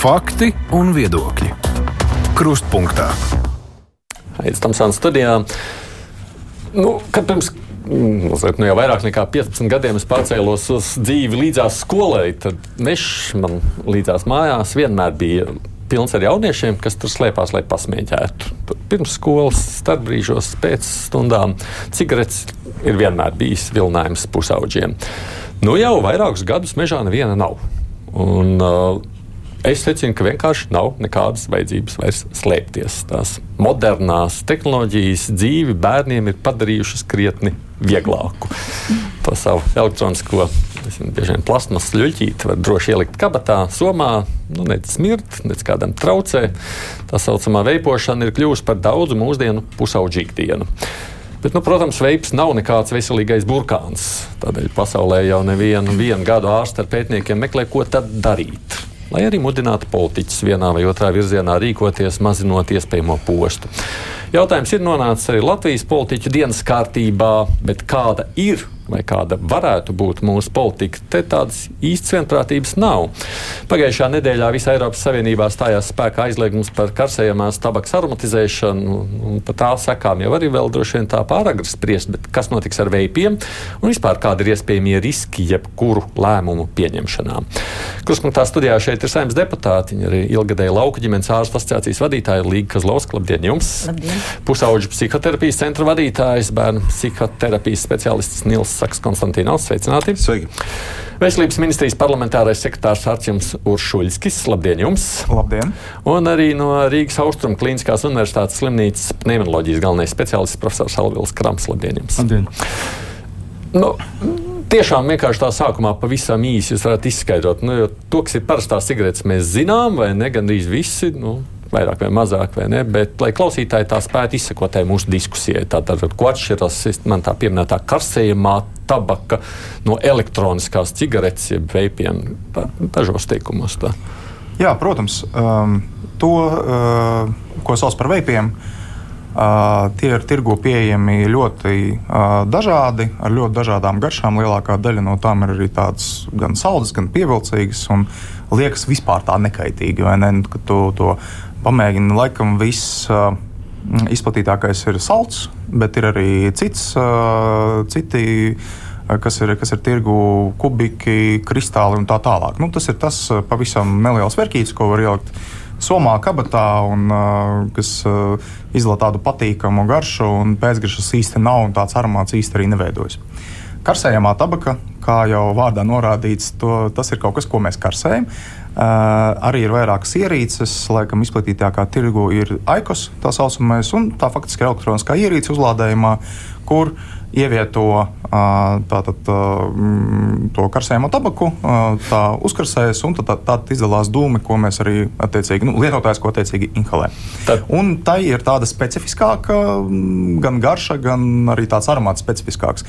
Fakti un viedokļi. Krustpunktā. Aizsmeļamies studijā. Nu, kad pirms mm, mazliet, nu, jau vairāk nekā 15 gadiem es pārcēlos uz dzīvi līdzās skolai, tad mežs man līdzās mājās vienmēr bija pilns ar jauniešiem, kas tur slēpās, lai pasmieķētu. Tur pirms skolas, starpbrīžos, pēc stundām. Cigaretes ir vienmēr bijis vilinājums pusauģiem. Nu jau vairākus gadus mežā neviena nav. Un, uh, Es secinu, ka vienkārši nav nekādas vajadzības vairs slēpties. Tās modernās tehnoloģijas dzīvi bērniem ir padarījušas krietni vieglāku. To savu elektronisko, bieži vien plasmas ļuķīti var droši ielikt kabatā, somā, nu, nec smirt, nec kādam traucē. Tā saucamā veipošana ir kļuvusi par daudzu mūsdienu pusauģu ikdienu. Bet, nu, protams, veips nav nekāds veselīgais burkāns. Tādēļ pasaulē jau nevienu gadu ārsti ar pētniekiem meklē, ko tad darīt lai arī mudinātu politiķus vienā vai otrā virzienā rīkoties, mazinot iespējamo postu. Jautājums ir nonācis arī Latvijas politiķu dienas kārtībā, bet kāda ir vai kāda varētu būt mūsu politika, te tādas īstas vienprātības nav. Pagājušā nedēļā visā Eiropas Savienībā stājās spēkā aizliegums par karsējamās tabaks aromatizēšanu, un par tā sekām jau arī vēl droši vien tā pāragri spriest, bet kas notiks ar veipiem un vispār kādi ir iespējamie riski jebkuru lēmumu pieņemšanā. Kruspunktā studijā šeit ir saimnes deputāti, viņa arī ilgadēja lauka ģimenes ārstu asociācijas vadītāja Līga Kazlovska. Labdien jums! Labdien. Pusauģu psihoterapijas centra vadītājs, bērnu psihoterapijas speciālists Nils Saks Konstantīnos. Sveicināti! Sveiki! Veselības ministrijas parlamentārais sekretārs Arčuns Uršuļskis. Labdien jums! Labdien! Un arī no Rīgas Austrum Kliniskās Universitātes slimnīcas pneumoloģijas galvenais speciālists profesors Alvils Krams. Labdien jums! Labdien! Nu, Tiešām vienkārši tā sākumā pavisam īsi jūs varat izskaidrot, nu, to, kas ir parastās cigaretes, mēs zinām, vai ne gandrīz visi. Nu, vairāk vai mazāk, vai ne? Bet, lai klausītāji tā spētu izsekot mūsu diskusijai, tātad, ko atšķiras man tā pieminētā karsējumā tabaka no elektroniskās cigaretes, jeb veipiem, dažos teikumos. Tā. Jā, protams, um, to, uh, ko sauc par veipiem. Uh, tie ir tirgu pieejami ļoti uh, dažādi, ar ļoti dažādām garšām. Lielākā daļa no tām ir arī tādas gan saldas, gan pievilcīgas un liekas vispār tā nekaitīgi. Ne? Kad tu to pamēģina. Laikam viss uh, izplatītākais ir salds, bet ir arī cits, uh, citi. Kas ir, kas ir tirgu kubiki, kristāli un tā tālāk. Nu, tas ir tas pavisam neliels verkīts, ko var ielikt somā, kabatā, un uh, kas uh, izdala tādu patīkamu garšu, un pēcgaršas īsti nav, un tāds aromāts īsti arī neveidojas. Karsējamā tabaka, kā jau vārdā norādīts, to, tas ir kaut kas, ko mēs karsējam. Uh, Uh, arī ir vairākas ierīces, laikam izplatītākā tirgu ir ICOS, tā saucamais, un tā faktiski ir elektroniskā ierīce uzlādējumā, kur ievieto uh, tātad, uh, to karsējumu tabaku, tā uzkarsēs, un tad, tad izdalās dūmi, ko mēs arī attiecīgi, nu, lietotājs, ko attiecīgi inhalē. Tad. Un tai ir tāda specifiskāka, mm, gan garša, gan arī tāds aromāts specifiskāks.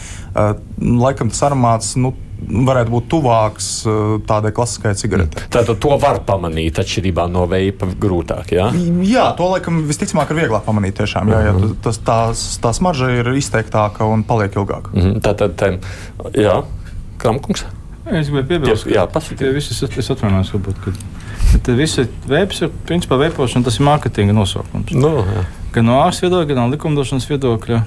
Laikam tas aromāts, nu, varētu būt tuvāks eh, tādai klasiskajai cigaretei. Mm. Tātad to var pamanīt atšķirībā no veipa grūtāk. Jā, jā to laikam visticamāk ir vieglāk pamanīt. Tiešām, jā, jā, mhm. tas, tās, tā smarža ir izteiktāka un paliek ilgāk. -hmm. Tātad, jā, Kramkungs. Es gribēju piebilst, ka tie visi es atvainojos, varbūt, ka, ka visi veips ir principā veipošana, tas ir mārketinga nosaukums. No, nu, jā. gan no ārsta viedokļa, gan no likumdošanas viedokļa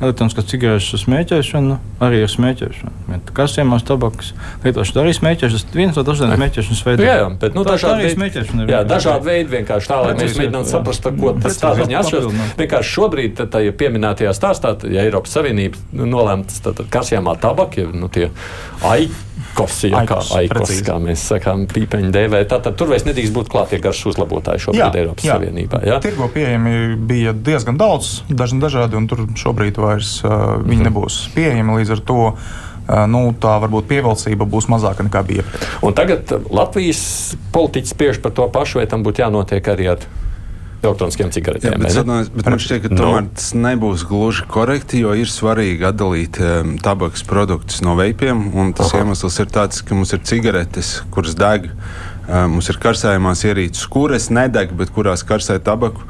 elektroniskās cigaretes smēķēšana, arī ir smēķēšana. Kasēmās tabakas lietošana arī smēķēšana. Tas viens no dažādiem smēķēšanas veidiem. Jā, jā, bet nu, tā, dažādi veidi smēķēšana ir. Jā, dažādi veidi vienkārši tā, lai mēs mēģinātu saprast, ko tas tādā ziņā atšķiras. Vienkārši šobrīd, tā, ja pieminētajā stāstā, ja Eiropas Savienība nolēmts, tad kasēmā tabaka, nu tie ai aikos, ja, aikos, kā, aikos kā mēs sakām, pīpeņu dēvē. Tātad tur vairs nedrīkst būt klātie garš uzlabotāji šobrīd jā, Eiropas jā. Savienībā. Jā? Tirgo pieejami bija diezgan daudz, dažni dažādi, un tur šobrīd vairs uh, viņi mm. nebūs pieejami līdz ar to. Uh, nu, tā varbūt pievilcība būs mazāka nekā bija. Un tagad Latvijas politiķis spiež par to pašu, vai tam būtu jānotiek arī ar elektroniskiem cigaretēm. Jā, bet, sadnās, bet man šķiet, ka no. tomēr tas nebūs gluži korekti, jo ir svarīgi atdalīt um, tabakas produktus no veipiem. Tas Aha. iemesls ir tāds, ka mums ir cigaretes, kuras deg. Mums ir karsējumās ierīces, kuras nedeg, bet kurās karsē tabaku.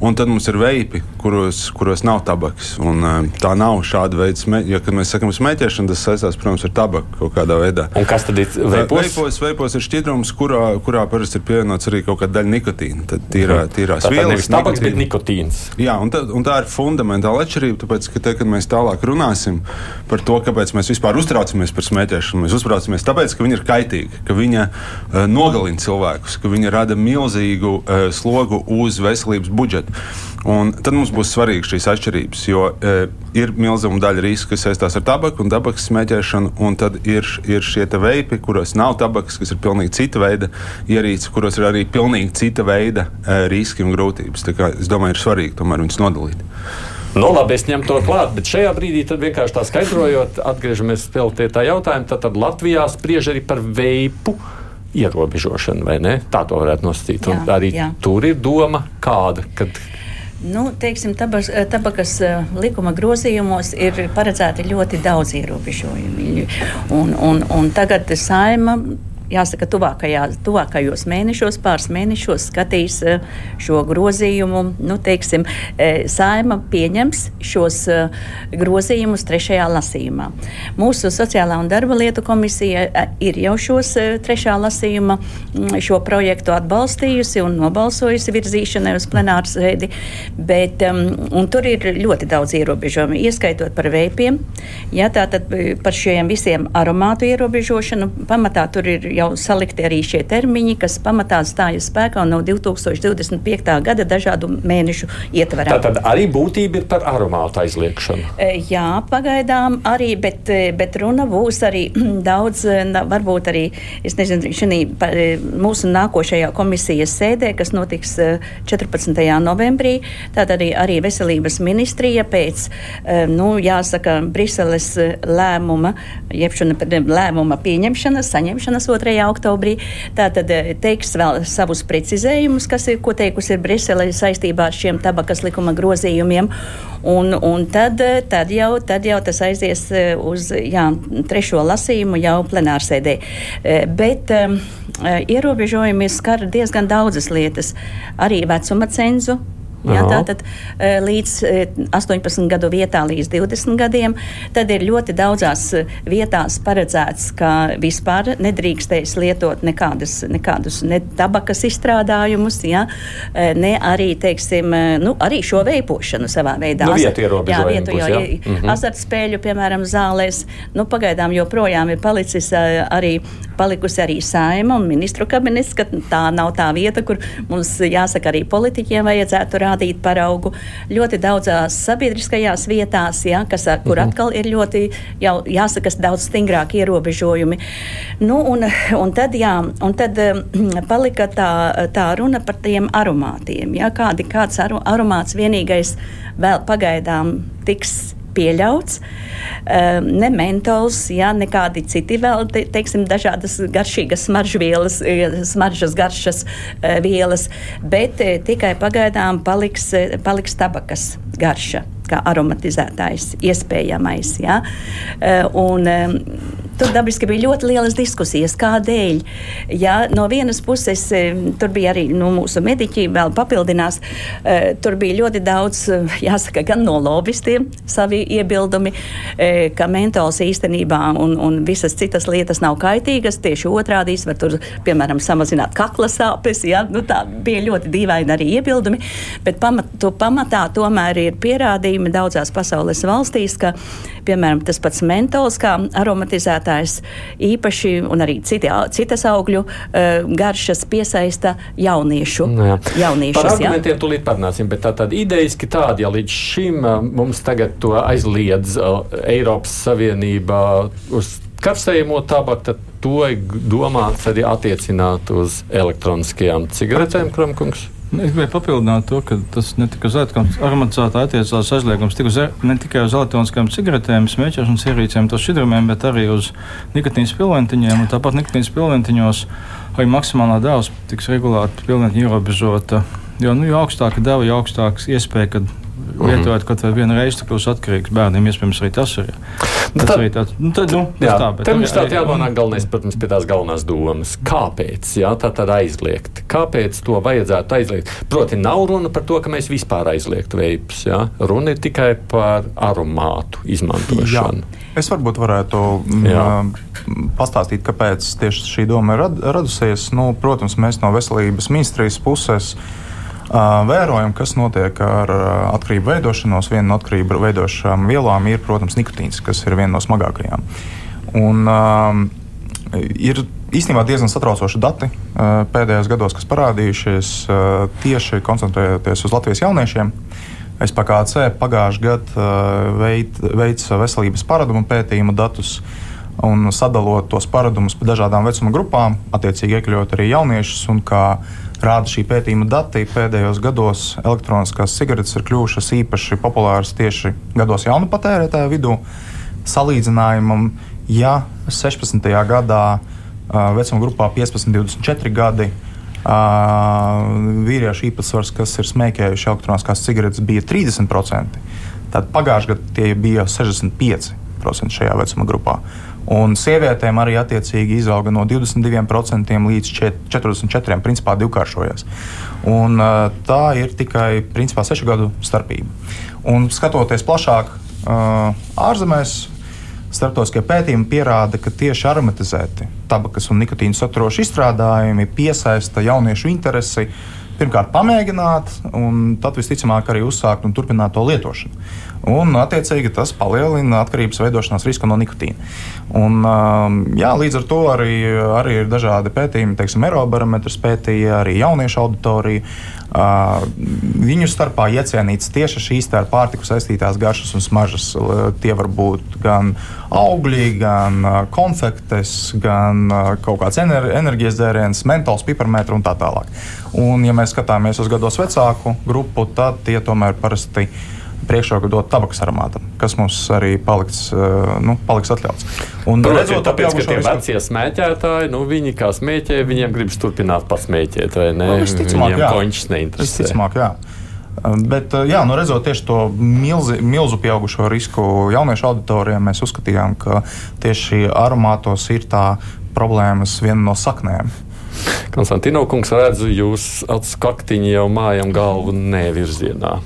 Un tad mums ir veipi, kuros, kuros nav tabakas. Un, tā nav šāda veida smēķēšana. Ja, kad mēs sakām smēķēšana, tas saistās, protams, ar tabaku kaut kādā veidā. Un kas tad ir veipos? Veipos, veipos ir šķidrums, kurā, kurā parasti ir pievienots arī kaut kāda daļa nikotīna. Tad tīrā, tīrās tā vielas. Nevis tabaks, bet nikotīns. Jā, un, tā, un tā ir fundamentāla atšķirība. Tāpēc, ka te, kad mēs tālāk runāsim par to, kāpēc mēs vispār uztraucamies par smēķēšanu, mēs uztraucamies tāpēc, ka viņa ir kaitīga, ka viņa uh, nogalina cilvēkus, ka viņa rada milzīgu uh, slogu uz veselības budžetu. Un tad mums būs svarīgas šīs atšķirības, jo e, ir milzīga daļa riska, kas saistās ar tabaku un tabakas smēķēšanu, un tad ir, ir šie veipi, kuros nav tabakas, kas ir pilnīgi cita veida ierīces, kuros ir arī pilnīgi cita veida e, riski un grūtības. Es domāju, ir svarīgi tomēr viņus nodalīt. Nu, labi, es ņemu to klāt, bet šajā brīdī vienkārši tā skaidrojot, atgriežamies pie tā jautājuma. Tad, tad Latvijā spriež arī par veipu ierobežošanu, vai ne? Tā to varētu nosacīt. Jā, arī jā. tur ir doma kāda. Kad, Nu, teiksim, tabas, tabakas eh, likuma grozījumos ir paredzēti ļoti daudz ierobežojumi. Un, un, un tagad saima jāsaka, tuvākajā, tuvākajos mēnešos, pāris mēnešos skatīs eh, šo grozījumu. Nu, teiksim, eh, saima pieņems šos eh, grozījumus trešajā lasījumā. Mūsu sociālā un darba lietu komisija ir jau šos trešā lasījuma mm, šo projektu atbalstījusi un nobalsojusi virzīšanai uz plenāru sēdi, bet um, tur ir ļoti daudz ierobežojumu, ieskaitot par veipiem. Ja, tātad par šiem visiem aromātu ierobežošanu pamatā tur ir jau salikti arī šie termiņi, kas pamatā stājas spēkā no 2025. gada dažādu mēnešu ietvarā. Tā tad arī būtība ir par aromātu aizliekšanu. E, jā, pagaidām arī, bet, e, bet runa būs arī daudz, e, varbūt arī, es nezinu, šī mūsu nākošajā komisijas sēdē, kas notiks 14. novembrī. Tātad arī, arī veselības ministrija pēc, nu, jāsaka, Briseles lēmuma, jeb lēmuma pieņemšanas, saņemšanas 2. 2. oktobrī. Tātad eh, teiks vēl savus precizējumus, kas ir, ko teikusi ir Brisele saistībā ar šiem tabakas likuma grozījumiem. Un, un tad, eh, tad, jau, tad jau tas aizies eh, uz jā, trešo lasījumu jau plenārsēdē. Bet um, ierobežojumi skar diezgan daudzas lietas. Arī vecuma cenzu Ja, tātad e, līdz 18 e, gadu vietā līdz 20 gadiem. Tad ir ļoti daudzās e, vietās paredzēts, ka vispār nedrīkstēs lietot nekādus, nekādus ne tabakas izstrādājumus, ja, ne arī, teiksim, nu, arī šo veipošanu savā veidā. Nu, vietu jā, vietu, jo ja? mm -hmm. azartspēļu, piemēram, zālēs, nu, pagaidām joprojām ir palicis arī, palikusi arī saima un ministru kabinets, ka tā nav tā vieta, kur mums jāsaka arī politiķiem vajadzētu rādīt rādīt paraugu ļoti daudzās sabiedriskajās vietās, ja, kas, kur uh mhm. -huh. atkal ir ļoti, jau, jāsaka, daudz stingrāki ierobežojumi. Nu, un, un tad, jā, un tad palika tā, tā runa par tiem aromātiem. Ja, kādi, kāds aromāts vienīgais vēl pagaidām tiks pieļauts. Ehm, ne mentols, ja, nekādi citi vēl, te, teiksim, dažādas garšīgas smaržvielas, e, smaržas garšas e, vielas, bet e, tikai pagaidām paliks, paliks tabakas garša kā aromatizētājs, iespējamais. Ja? Un, Tur dabiski bija ļoti lielas diskusijas, kādēļ. Ja, no vienas puses, eh, tur bija arī nu, mūsu mediķi, vēl papildinās. Eh, tur bija ļoti daudz, eh, jāsaka, gan no lobbystiem savi iebildumi, ka mentols īstenībā un, un visas citas lietas nav kaitīgas. Tieši otrādi var tur, piemēram, samazināt kakla sāpes. Ja? Nu, tā bija ļoti dīvaini arī iebildumi, bet pamat, to pamatā tomēr ir pierādījumi daudzās pasaules valstīs, ka, piemēram, tas pats mentols kā aromatizētājs īpaši un arī citi, citas augļu uh, garšas piesaista jauniešu. Nu jā. Jauniešus, Par argumentiem jā. tūlīt parunāsim, bet tā tad idejiski tāda, ja līdz šim uh, mums tagad to aizliedz uh, Eiropas Savienībā uz karsējumu tabaku, tad to domāts arī attiecināt uz elektroniskajām cigaretēm, Kramkungs? Es gribēju papildināt to, ka tas ne tikai uz aromatizētā attiecās aizliegums tik uz, e- ne tikai uz elektroniskām cigaretēm, smēķēšanas ierīcēm, tos šķidrumiem, bet arī uz nikotīnas pilventiņiem. Tāpat nikotīnas pilventiņos arī maksimālā devas tiks regulāri pilventiņa ierobežota. Jo, nu, jo augstāka deva, jo augstāks iespēja, ka lietojot kaut vai vienu reizi, tad kļūs atkarīgs bērniem. Iespējams, arī tas ir. Tas tad- arī tāds, nu, tad, nu, tas Jā, tā, bet Te arī- mums tā arī- jānonāk galvenais, protams, pie tās galvenās domas. Kāpēc? Jā, tā tad aizliegt. Kāpēc to vajadzētu aizliegt? Proti, nav runa par to, ka mēs vispār aizliegtu veipus. Jā? Runa ir tikai par aromātu izmantošanu. Es varbūt varētu mm, Jā. ā, pastāstīt, kāpēc tieši šī doma ir rad, radusies. Nu, protams, mēs no veselības ministrijas puses ā, vērojam, kas notiek ar atkarību veidošanos. Viena no atkarību veidošām vielām ir, protams, nikotīns, kas ir viena no smagākajām. Un, ir īstenībā diezgan satraucoši dati pēdējos gados, kas parādījušies tieši koncentrējoties uz Latvijas jauniešiem. SPKC pagājušajā gadā veids veselības paradumu pētījumu datus un sadalot tos paradumus pa dažādām vecuma grupām, attiecīgi iekļaut arī jauniešus. Un, kā rāda šī pētījuma dati, pēdējos gados elektroniskās cigaretes ir kļuvušas īpaši populāras tieši gados jaunu patērētāju vidū. Salīdzinājumam, ja 16. gadā vecuma grupā 15, 24 gadi vīriešu īpatsvars, kas ir smēķējuši elektroniskās cigaretes, bija 30%. Tad pagājušajā gadā tie bija 65% šajā vecuma grupā. Un sievietēm arī attiecīgi izauga no 22% līdz 44%, principā divkāršojās. Un, tā ir tikai principā, 6 gadu starpība. Un skatoties plašāk ārzemēs, Startautiskie pētījumi pierāda, ka tieši aromatizēti tabakas un nikotīna saturoši izstrādājumi piesaista jauniešu interesi pirmkārt pamēģināt, un tad visticamāk arī uzsākt un turpināt to lietošanu. Un, attiecīgi, tas palielina atkarības veidošanās risku no nikotīna. Un, um, jā, līdz ar to arī, arī ir dažādi pētījumi, teiksim, Eirobarometrs pētīja arī jauniešu auditoriju. Viņu starpā iecienīts tieši šīs ar pārtiku saistītās garšas un smaržas. Tie var būt gan augļi, gan konfektes, gan kaut kāds ener enerģijas dzēriens, mentols, piparmētra un tā tālāk. Un, ja mēs skatāmies uz gados vecāku grupu, tad tie tomēr parasti priekšroku dot tabakas aromātam, kas mums arī paliks, uh, nu, paliks atļauts. Un, Protams, redzot tāpēc, ka tie risku- vecie smēķētāji, nu, viņi kā smēķē, viņiem gribas turpināt pasmēķēt, vai ne? Nu, visticamāk, viņiem končs neinteresē. Visticamāk, jā. Bet, jā, nu, redzot tieši to milzi, milzu pieaugušo risku jauniešu auditorijā, mēs uzskatījām, ka tieši aromātos ir tā problēmas viena no saknēm. Konstantino kungs, redzu, jūs acu kaktiņi jau mājam galvu nevirzienā.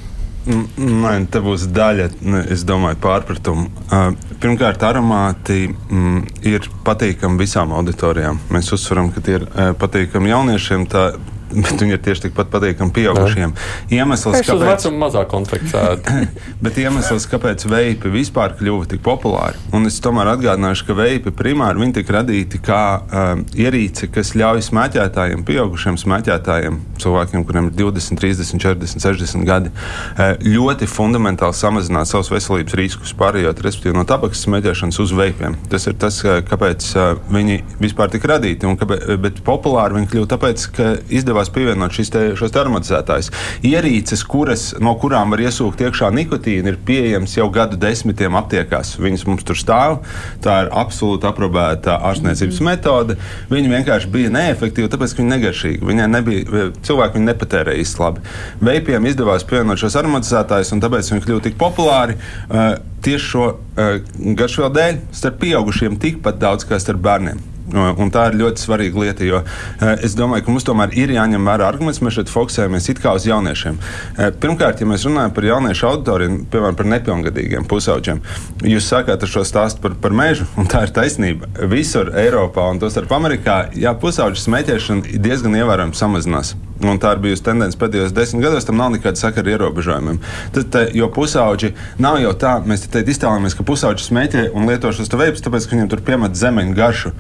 Mm, Nē, te būs daļa, es domāju, pārpratumu. Uh, Pirmkārt, aromāti mm, ir patīkami visām auditorijām. Mēs uzsveram, ka tie ir patīkami jauniešiem, tā, bet viņi ir tieši tikpat patīkami pieaugušiem. Iemesls, Es uz vecumu mazāk konfekcētu. Bet iemesls, kāpēc veipi vispār kļuva tik populāri, un es tomēr atgādināšu, ka veipi primāri tika radīti kā um, ierīce, kas ļauj smēķētājiem, pieaugušiem smēķētājiem, cilvēkiem, kuriem ir 20, 30, 40, 60 gadi, uh, ļoti fundamentāli samazināt savus veselības riskus, pārējot no tabakas smēķēšanas uz veipiem. Tas ir tas, uh, kāpēc uh, viņi vispār tika radīti. un Kāpēc, bet populāri viņi kļuva tāpēc, ka izdevās pievienot šis te, šos te aromatizētājus. Ierīces, kuras, no kurām var iesūkt iekšā nikotīnu, ir pieejamas jau gadu desmitiem aptiekās. Viņas mums tur stāv. Tā ir absolūti aprobēta ārstniecības mm. metode. Viņa vienkārši bija neefektīva, tāpēc, ka viņa negaršīga. Viņai nebija, cilvēki viņu nepatērēja īsti labi. Veipiem izdevās pievienot šos aromatizētājus, un tāpēc viņi kļuva tik populāri. Uh, Tieši šo uh, garšvielu dēļ starp pieaugušiem tikpat daudz kā starp bērniem. Un tā ir ļoti svarīga lieta, jo uh, es domāju, ka mums tomēr ir jāņem vērā arguments. Mēs šeit fokusējamies it kā uz jauniešiem. Uh, pirmkārt, ja mēs runājam par jauniešu auditoriju, piemēram, par nepilngadīgiem pusauģiem, jūs sākāt ar šo stāstu par, par mežu, un tā ir taisnība. Visur Eiropā un tostarp Amerikā, jā, pusauģu smēķēšana diezgan ievērojami samazinās. Un tā ir bijusi tendence pēdējos desmit gados. Tam nav nekāda sakara ar ierobežojumiem. Tad, te, jo pusauģi nav jau tā, mēs te iztēlojamies, ka pusauģi smēķē un lieto šos veidus, tāpēc, ka viņiem tur piemet zemeņu garšu.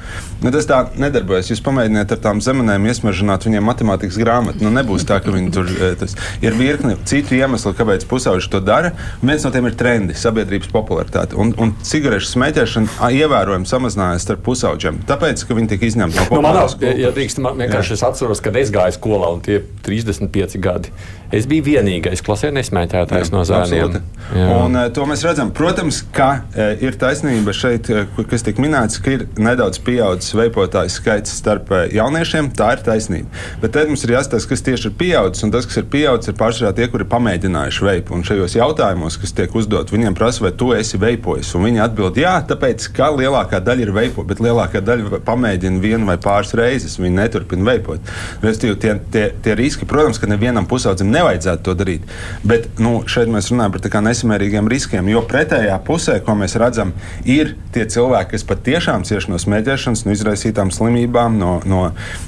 Nu, tas tā nedarbojas. Jūs pamēģiniet ar tām zemenēm iesmažināt viņiem matemātikas grāmatu. Nu, nebūs tā, ka viņi tur tas ir virkni citu iemeslu, kāpēc pusauģi to dara. Viens no tiem ir trendi, sabiedrības popularitāte. Un, un cigarešu smēķēšana ievērojami samazinājās starp pusauģiem, tāpēc, ka viņi tika izņemti no Nu, man populārās nav, ja drīkst, man vienkārši es atceros, kad es gāju skolā un tie 35 gadi. Es biju vienīgais klasē nesmēķētājs no zēniem. Un, uh, to mēs redzam. Protams, ka uh, ir taisnība šeit, uh, kas tika minēts, ka ir nedaudz pieaudzis veipotāju skaits starp jauniešiem, tā ir taisnība. Bet tad mums ir jāstāsta, kas tieši ir pieaudzis, un tas, kas ir pieaudzis, ir pārsvarā tie, kuri ir pamēģinājuši veipu. Un šajos jautājumos, kas tiek uzdot, viņiem prasa, vai tu esi veipojis. Un viņi atbild, jā, tāpēc, ka lielākā daļa ir veipo, bet lielākā daļa pamēģina vienu vai pāris reizes. Viņi neturpina veipot. Restīvi, tie, tie, tie riski, protams, ka nevienam pusaudzim nevajadzētu to darīt. Bet nu, šeit mēs runājam par nesamērīgiem riskiem, jo pretējā pusē, ko mēs redzam, ir tie cilvēki, kas patiešām cieš no smēķēšanas, no izraisītām slimībām, no, no,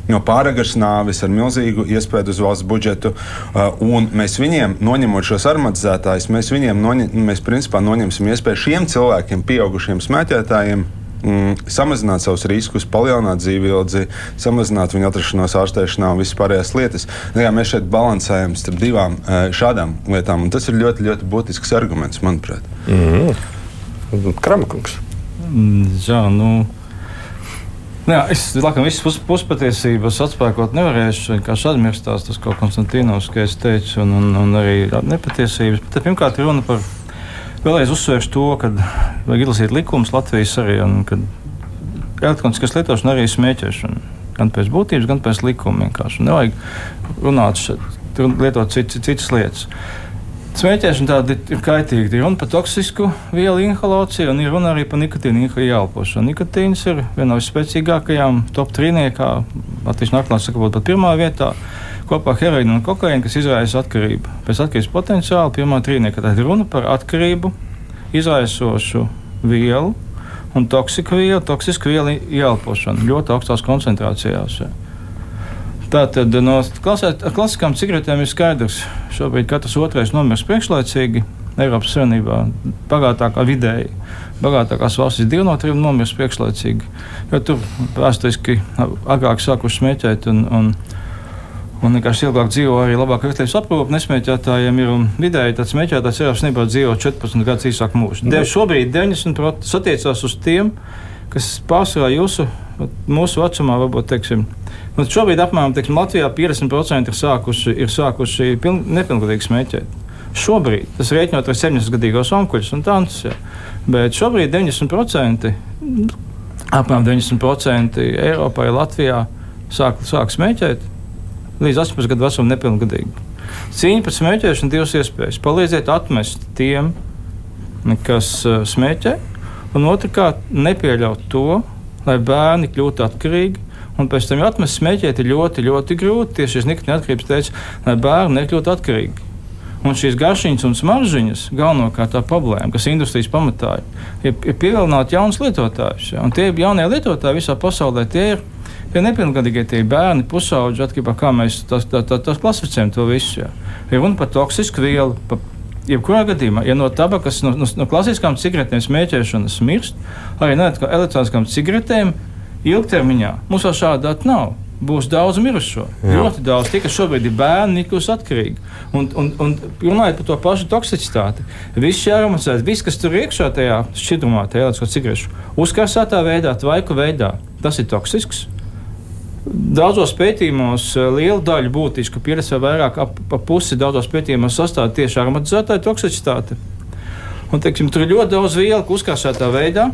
no pāragras nāves ar milzīgu iespēju uz valsts budžetu. Uh, mēs viņiem, noņemot šos armatizētājus, mēs viņiem noņem, mēs principā noņemsim iespēju šiem cilvēkiem, pieaugušiem smēķētājiem, mm, samazināt savus riskus, palielināt dzīvildzi, samazināt viņu atrašanos ārstēšanā un visas pārējās lietas. Nu, jā, mēs šeit balansējam starp divām šādām lietām, un tas ir ļoti, ļoti būtisks arguments, manuprāt. Mm -hmm. Kramakungs. Mm, jā, nu. Jā, es laikam visas pus, puspatiesības atspēkot nevarēšu. Vienkārši atmirstās tas, ko Konstantīnos teica, un, un, un arī nepatiesības. Bet pirmkārt, runa par Vēlreiz uzsvēršu to, ka vajag izlasīt likumus Latvijas arī, un ka elektroniskas lietošana arī ir smēķēšana. Gan pēc būtības, gan pēc likuma vienkārši. Nevajag runāt šeit, lietot citas, citas lietas. Smēķēšana tāda ir kaitīga. Ir runa par toksisku vielu inhalāciju, un ir runa arī par nikotīnu ieelpošanu. Nikotīns ir viena no vispēcīgākajām top trīniekā. Nākotnē saka, būt pat pirmā vietā kopā ar heroīnu un kokaīnu, kas izraisa atkarību. Pēc atkarības potenciāla pirmā trīnieka tad ir runa par atkarību izraisošu vielu un toksiku vielu, toksisku vielu ieelpošanu ļoti augstās koncentrācijās. Tātad no klasiskām cigaretēm ir skaidrs, ka šobrīd katrs otrais nomirst priekšlaicīgi. Eiropas Savienībā bagātākā vidēji. Bagātākās valstis divi no trim nomirst priekšlaicīgi. Jo tur vēsturiski agrāk sākuši smēķēt un, un Un vienkārši ilgāk dzīvo arī labāk veselības aprūpe. Nesmēķētājiem ir vidēji tāds smēķētājs Eiropas Savienībā dzīvo 14 gadus īsāku mūžu. Mm. Šobrīd 90% attiecās uz tiem, kas pārsvarā jūsu, mūsu vecumā varbūt teiksim. Nu, šobrīd apmēram teiksim, Latvijā 50% ir sākuši, ir sākuši piln, nepilngadīgi smēķēt. Šobrīd tas rēķinot ar 70 gadīgos onkuļus un tādus. Bet šobrīd 90%, apmēram 90% Eiropā, Latvijā sāk, sāk smēķēt līdz 18 gadu vecumam nepilngadīgi. Cīņa pret smēķēšanu divas iespējas. Palīdziet atmest tiem, kas uh, smēķē, un otrkārt nepieļaut to, lai bērni kļūtu atkarīgi. Un pēc tam atmest smēķēt ir ļoti, ļoti grūti. Tieši šis nikotīna atkarības teica, lai bērni nekļūtu atkarīgi. Un šīs garšiņas un smaržģiņas galvenokārt tā problēma, kas industrijas pamatā ir, ir pievilināt jaunus lietotājus. Ja? Un tie jaunie lietotāji visā pasaulē tie ir Tie nepilngadīgie tie bērni, pusauģi, atkarībā no kā mēs tās, tā, tā, tās klasificējam to visu. Jā. Ir runa par toksisku vielu. Pa, Jebkurā gadījumā, ja no tabakas, no, no, no klasiskām cigaretēm smēķēšanas mirst, arī no elektroniskām cigaretēm ilgtermiņā mums vēl šāda data nav būs daudz mirušo. Jā. Ļoti daudz. Tie, kas šobrīd ir bērni, ir kļuvuši atkarīgi. Un, un, un runājot par to pašu toksicitāti, viss šī aromatizēta, viss, kas tur iekšā tajā šķidrumā, tajā elektriskā cigarešu, uzkarsētā veidā, tvaiku veidā, tas ir toksisks. Daudzos pētījumos eh, liela daļa būtiska, pieredze vairāk ap pusi daudzos pētījumos sastāv tieši aromatizētāja toksicitāte. Un, teiksim, tur ir ļoti daudz vielu, kas uzkāsētā veidā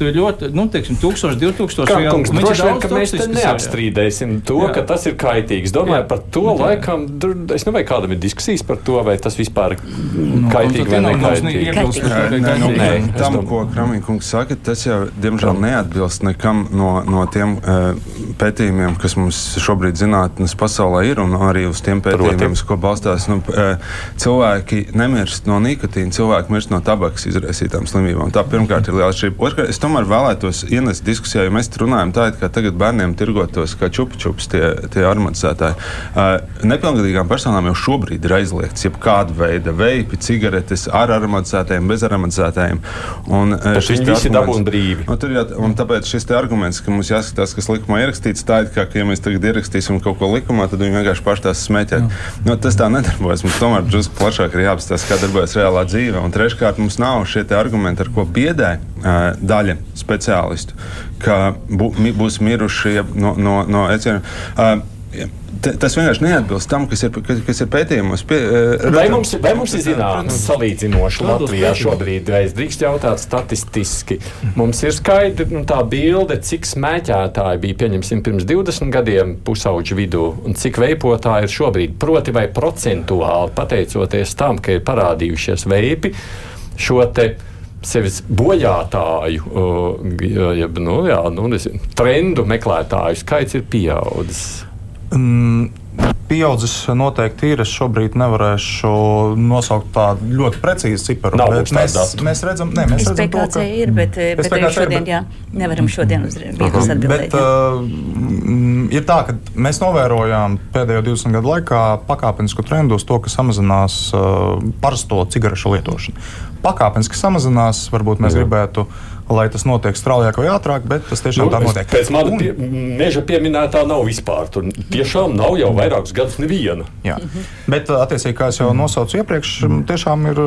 tur ir ļoti, nu, teiksim, 1000, 2000 eiro. Droši vien, ka mēs neapstrīdēsim to, jā. ka tas ir kaitīgs. Domāju, jā. par to jā. laikam, es nezinu, vai kādam ir diskusijas par to, vai tas vispār nu, kaitīgi vai nekaitīgi. Nu, tam, ko Kramīkungs saka, tas jau, diemžēl, neatbilst nekam no, no tiem uh, pētījumiem, kas mums šobrīd zinātnes pasaulē ir, un arī uz tiem pētījumiem, uz ko balstās. Nu, uh, cilvēki nemirst no nikotīna, cilvēki mirst no tabakas izraisītām slimībām. Tā pirmkārt ir liela atšķirība. Otrkārt, es tomēr vēlētos ienest diskusijā, jo mēs runājam tā, ka tagad bērniem tirgotos kā čupi-čups tie, tie aromatizētāji. Uh, nepilngadīgām personām jau šobrīd ir aizliegts jebkāda veida veipi, cigaretes ar aromatizētājiem, bez aromatizētājiem. Un, uh, viņi visi dabūna brīvi. Un, jā, un tāpēc šis arguments, ka mums jāskatās, kas likumā ierakstīts, tā ir kā, ka, ja mēs tagad ierakstīsim kaut ko likumā, tad viņi vienkārši paši tās smēķē. Nu, tas tā nedarbojas. Mums tomēr drusku plašāk ir jāapstāsta, kā darbojas reālā dzīve. Un treškārt, mums nav šie argumenti, ar ko biedē uh, daļa speciālistu, ka bū, būs mirušie no, no, no eciena. Uh, tas vienkārši neatbilst tam, kas ir, kas, kas ir pētījumos. Pie, vai, mums, vai mums ir zināms salīdzinoši Latvijā šobrīd, vai es drīkst jautāt statistiski? Mums ir skaidri nu, tā bilde, cik smēķētāji bija, pieņemsim, pirms 20 gadiem pusauģu vidū, un cik veipotāji ir šobrīd. Proti vai procentuāli pateicoties tam, ka ir parādījušies veipi, šo te sevis bojātāju, jeb nu, jā, nu, nezinu, trendu meklētāju skaits ir pieaudzis. Mm, pieaudzis noteikti ir. Es šobrīd nevarēšu nosaukt tādu ļoti precīzu ciparu. Nav mēs, datu. mēs redzam, ne, mēs redzam to, ka ir, bet, bet SPKC arī šodien, bet... jā, nevaram šodien uz vietas atbildēt. Bet, uh, ir tā, ka mēs novērojām pēdējo 20 gadu laikā pakāpenisku trendu uz to, ka samazinās uh, parasto cigarešu lietošana. Pakāpeniski samazinās, varbūt mēs Jā. gribētu lai tas notiek straujāk vai ātrāk, bet tas tiešām nu, tā notiek. Pēc mana pie, meža pieminētā nav vispār. Tur tiešām nav jau vairākus gadus neviena. Jā. Bet, attiecīgi, kā jau nosaucu iepriekš, tiešām ir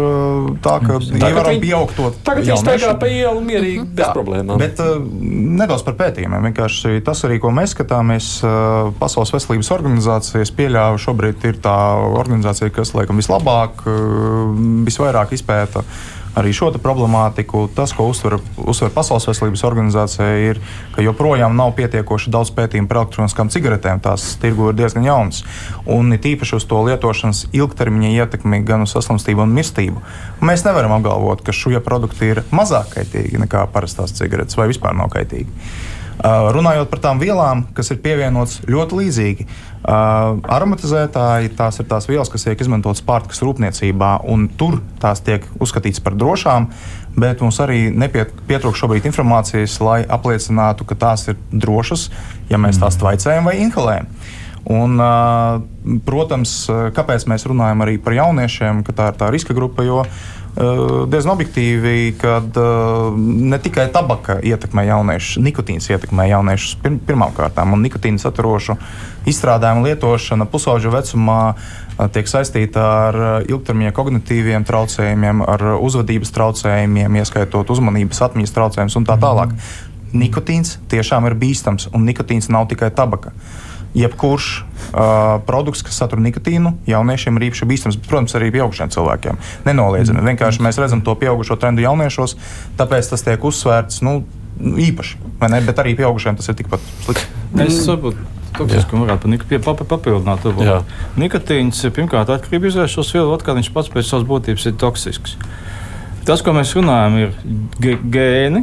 tā, ka ievaram pieaugt to. Tagad viņi staigā pa ielu mierīgi, bez problēmām. Bet nedaudz par pētījumiem. Vienkārši tas arī, ko mēs skatāmies, Pasaules veselības organizācijas pieļāva šobrīd ir tā organizācija, kas laikam vislabāk, visvairāk izpēta arī šo problemātiku. Tas, ko uzsver, uzsver Pasaules veselības organizācija, ir, ka joprojām nav pietiekoši daudz pētījumu par elektroniskām cigaretēm. Tās tirgu ir diezgan jaunas. Un it īpaši uz to lietošanas ilgtermiņa ietekmi gan uz saslimstību un mirstību. Mēs nevaram apgalvot, ka šie produkti ir mazāk kaitīgi nekā parastās cigaretes vai vispār nav kaitīgi. Uh, runājot par tām vielām, kas ir pievienotas ļoti līdzīgi, uh, aromatizētāji tās ir tās vielas, kas tiek izmantotas pārtikas rūpniecībā, un tur tās tiek uzskatītas par drošām. Bet mums arī nepietrūkst šobrīd informācijas, lai apliecinātu, ka tās ir drošas, ja mēs tās tvaicējam vai inhalējam. Un, protams, kāpēc mēs runājam arī par jauniešiem, ka tā ir tā riska grupa, jo diezgan objektīvi, ka ne tikai tabaka ietekmē jauniešus, nikotīns ietekmē jauniešus pir pirmām kārtām, un nikotīna saturošu izstrādājumu lietošana pusauģu vecumā tiek saistīta ar ilgtermiņa kognitīviem traucējumiem, ar uzvedības traucējumiem, ieskaitot uzmanības atmiņas traucējumus un tā tālāk. Mm. Nikotīns tiešām ir bīstams, un nikotīns nav tikai tabaka. Uh, jebkurš uh, produkts, kas satur nikotīnu, jauniešiem ir īpaši bīstams, protams, arī pieaugušiem cilvēkiem. Nenoliedzami. Mm. Vienkārši mēs redzam to pieaugušo trendu jauniešos, tāpēc tas tiek uzsvērts nu, īpaši. Bet arī pieaugušiem tas ir tikpat slikti. Es saprotu. Toksiski, ka varētu pie, pap, papildināt. Nikotīns pirmkārt atkarība izvēršos vielu, otrkārt viņš pats pēc savas būtības ir toksisks. Tas, ko mēs runājam, ir gēni,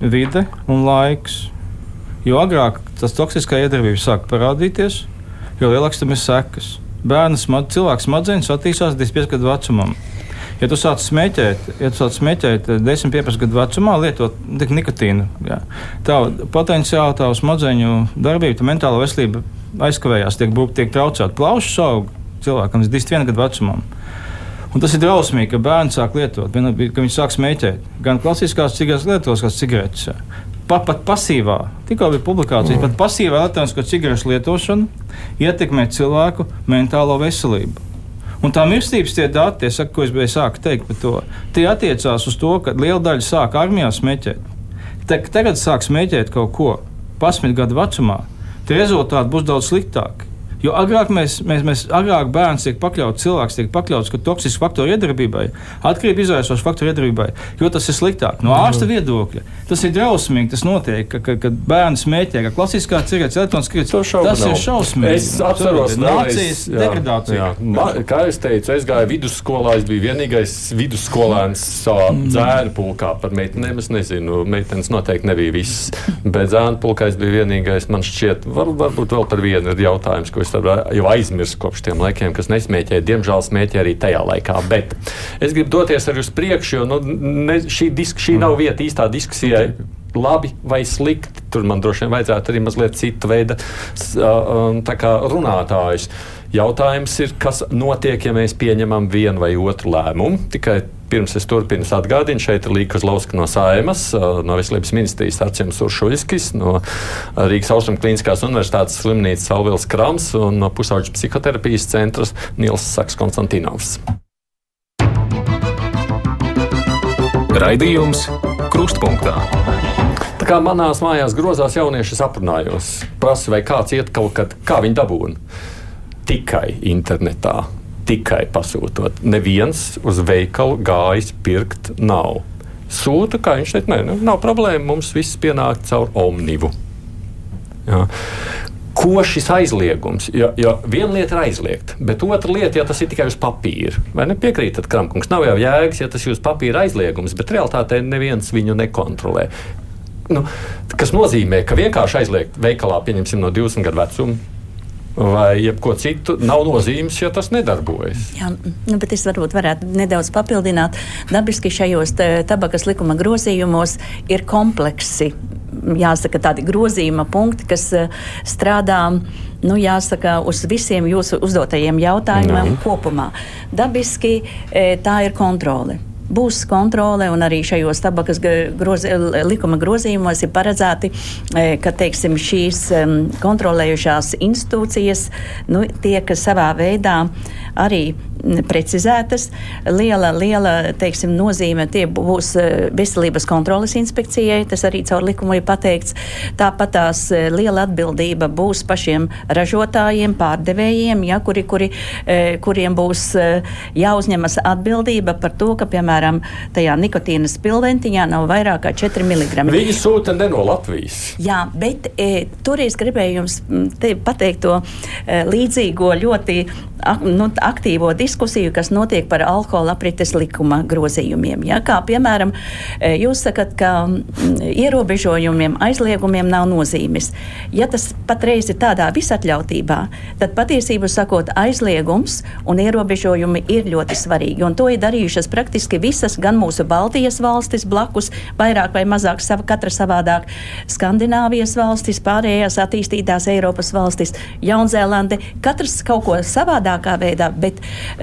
vide un laiks. Jo agrāk tas toksiskā iedarbība sāk parādīties, jo lielāks tam ir sekas. Bērns, cilvēks smadzenes attīstās līdz 5 gadu vecumam. Ja tu sāc smēķēt, ja tu sāc smēķēt 10, 15 gadu vecumā, lietot nikotīnu, jā, tā potenciāli tā smadzeņu darbība, tā mentāla veselība aizkavējās, tiek, tiek traucēta. Plaušas aug cilvēkam līdz 21 gadu vecumam. Un tas ir drausmīgi, ka bērni sāk lietot, ka viņi sāk smēķēt. Gan klasiskās cigaretes, kā cigaretes pa, pat pasīvā, tikko bija publikācija, mm. pat pasīvā elektronisko cigarešu lietošana ietekmē cilvēku mentālo veselību. Un tā mirstības tie dati, saka, ko es biju sāku teikt par to, tie attiecās uz to, ka liela daļa sāk armijā smēķēt. Te, tagad sāk smēķēt kaut ko 11 gadu vecumā, tie rezultāti būs daudz sliktāki. Jo agrāk, mēs, mēs, mēs, agrāk bērns tiek pakļauts, cilvēks tiek pakļauts toksisku faktoru iedarbībai, atkarību izraisošu faktoru iedarbībai, jo tas ir sliktāk. No ārsta viedokļa tas ir drausmīgi. Tas notiek, ka, ka, kad bērns smēķē, ka klasiskā cigarete, elektroniskā cigarete, tas ir šausmīgi. Es atceros nācijas degradāciju. Ma, kā es teicu, es gāju vidusskolā, es biju vienīgais vidusskolēns savā mm. dzēnu pulkā. Par meitenēm es nezinu, meitenes noteikti nebija viss, bet dzēnu pulkā es biju vienīgais. Man šķiet, var, varbūt vēl par vienu ir jautājums, ko es jau aizmirsu kopš tiem laikiem, kas nesmēķēja. Diemžēl smēķēja arī tajā laikā. Bet es gribu doties arī uz priekšu, jo nu, ne, šī, disk, šī nav vieta īstā diskusijai. Labi vai slikti. Tur man droši vien vajadzētu arī mazliet citu veidu runātājus. Jautājums ir, kas notiek, ja mēs pieņemam vienu vai otru lēmumu. Tikai pirms es turpinu atgādinu, šeit ir Līga Kozlovska no Saimas, no Veselības ministrijas Arčēns Uršuļskis, no Rīgas Austrum Klīniskās universitātes slimnīcas Alvils Krams un no Pusauģu psihoterapijas centras Nils Saks Konstantinovs. Raidījums Krustpunktā. Tā kā manās mājās grozās jaunieši aprunājos, prasu, vai kāds iet kaut kad, kā viņi dabūna. Tikai internetā, tikai pasūtot. Neviens uz veikalu gājis pirkt nav. Sūta, kā viņš teica, ne, nav problēma, mums viss pienāk caur omnivu. Jā. Ko šis aizliegums? Jo, jo viena lieta ir aizliegt, bet otra lieta, ja tas ir tikai uz papīra. Vai nepiekrītat, Kramkungs? Nav jau jēgas, ja tas ir uz papīra aizliegums, bet realtātē neviens viņu nekontrolē. Nu, kas nozīmē, ka vienkārši aizliegt veikalā, pieņemsim, no 20 gadu vecuma, vai jebko citu, nav nozīmes, ja tas nedarbojas. Jā, nu, bet es varbūt varētu nedaudz papildināt. Dabiski šajos tabakas likuma grozījumos ir kompleksi jāsaka, tādi grozījuma punkti, kas eh, strādā nu, jāsaka, uz visiem jūsu uzdotajiem jautājumiem Jā. kopumā. Dabiski eh, tā ir kontrole būs kontrole, un arī šajos tabakas grozi, likuma grozījumos ir paredzēti, eh, ka teiksim, šīs kontrolējušās institūcijas nu, tiek savā veidā arī precizētas. Liela, liela teiksim, nozīme tie būs eh, veselības kontrolas inspekcijai, tas arī caur likumu ir pateikts. Tāpat tās eh, liela atbildība būs pašiem ražotājiem, pārdevējiem, ja, kuri, kuri, eh, kuriem būs jāuzņemas atbildība par to, ka, piemēram, tajā nikotīna spilventiņā nav vairāk kā 4 mg. Viņi sūta ne no Latvijas. Jā, bet e, tur es gribēju jums pateikt to e, līdzīgo ļoti ak, nu, aktīvo diskusiju diskusiju, kas notiek par alkohola aprites likuma grozījumiem. Ja? Kā piemēram, e, jūs sakat, ka mm, ierobežojumiem, aizliegumiem nav nozīmes. Ja tas patreiz ir tādā visatļautībā, tad patiesībā sakot, aizliegums un ierobežojumi ir ļoti svarīgi. Un to ir darījušas praktiski visas, gan mūsu Baltijas valstis blakus, vairāk vai mazāk sava, katra savādāk, Skandināvijas valstis, pārējās attīstītās Eiropas valstis, Jaunzēlande. Katrs kaut ko savādākā veidā, bet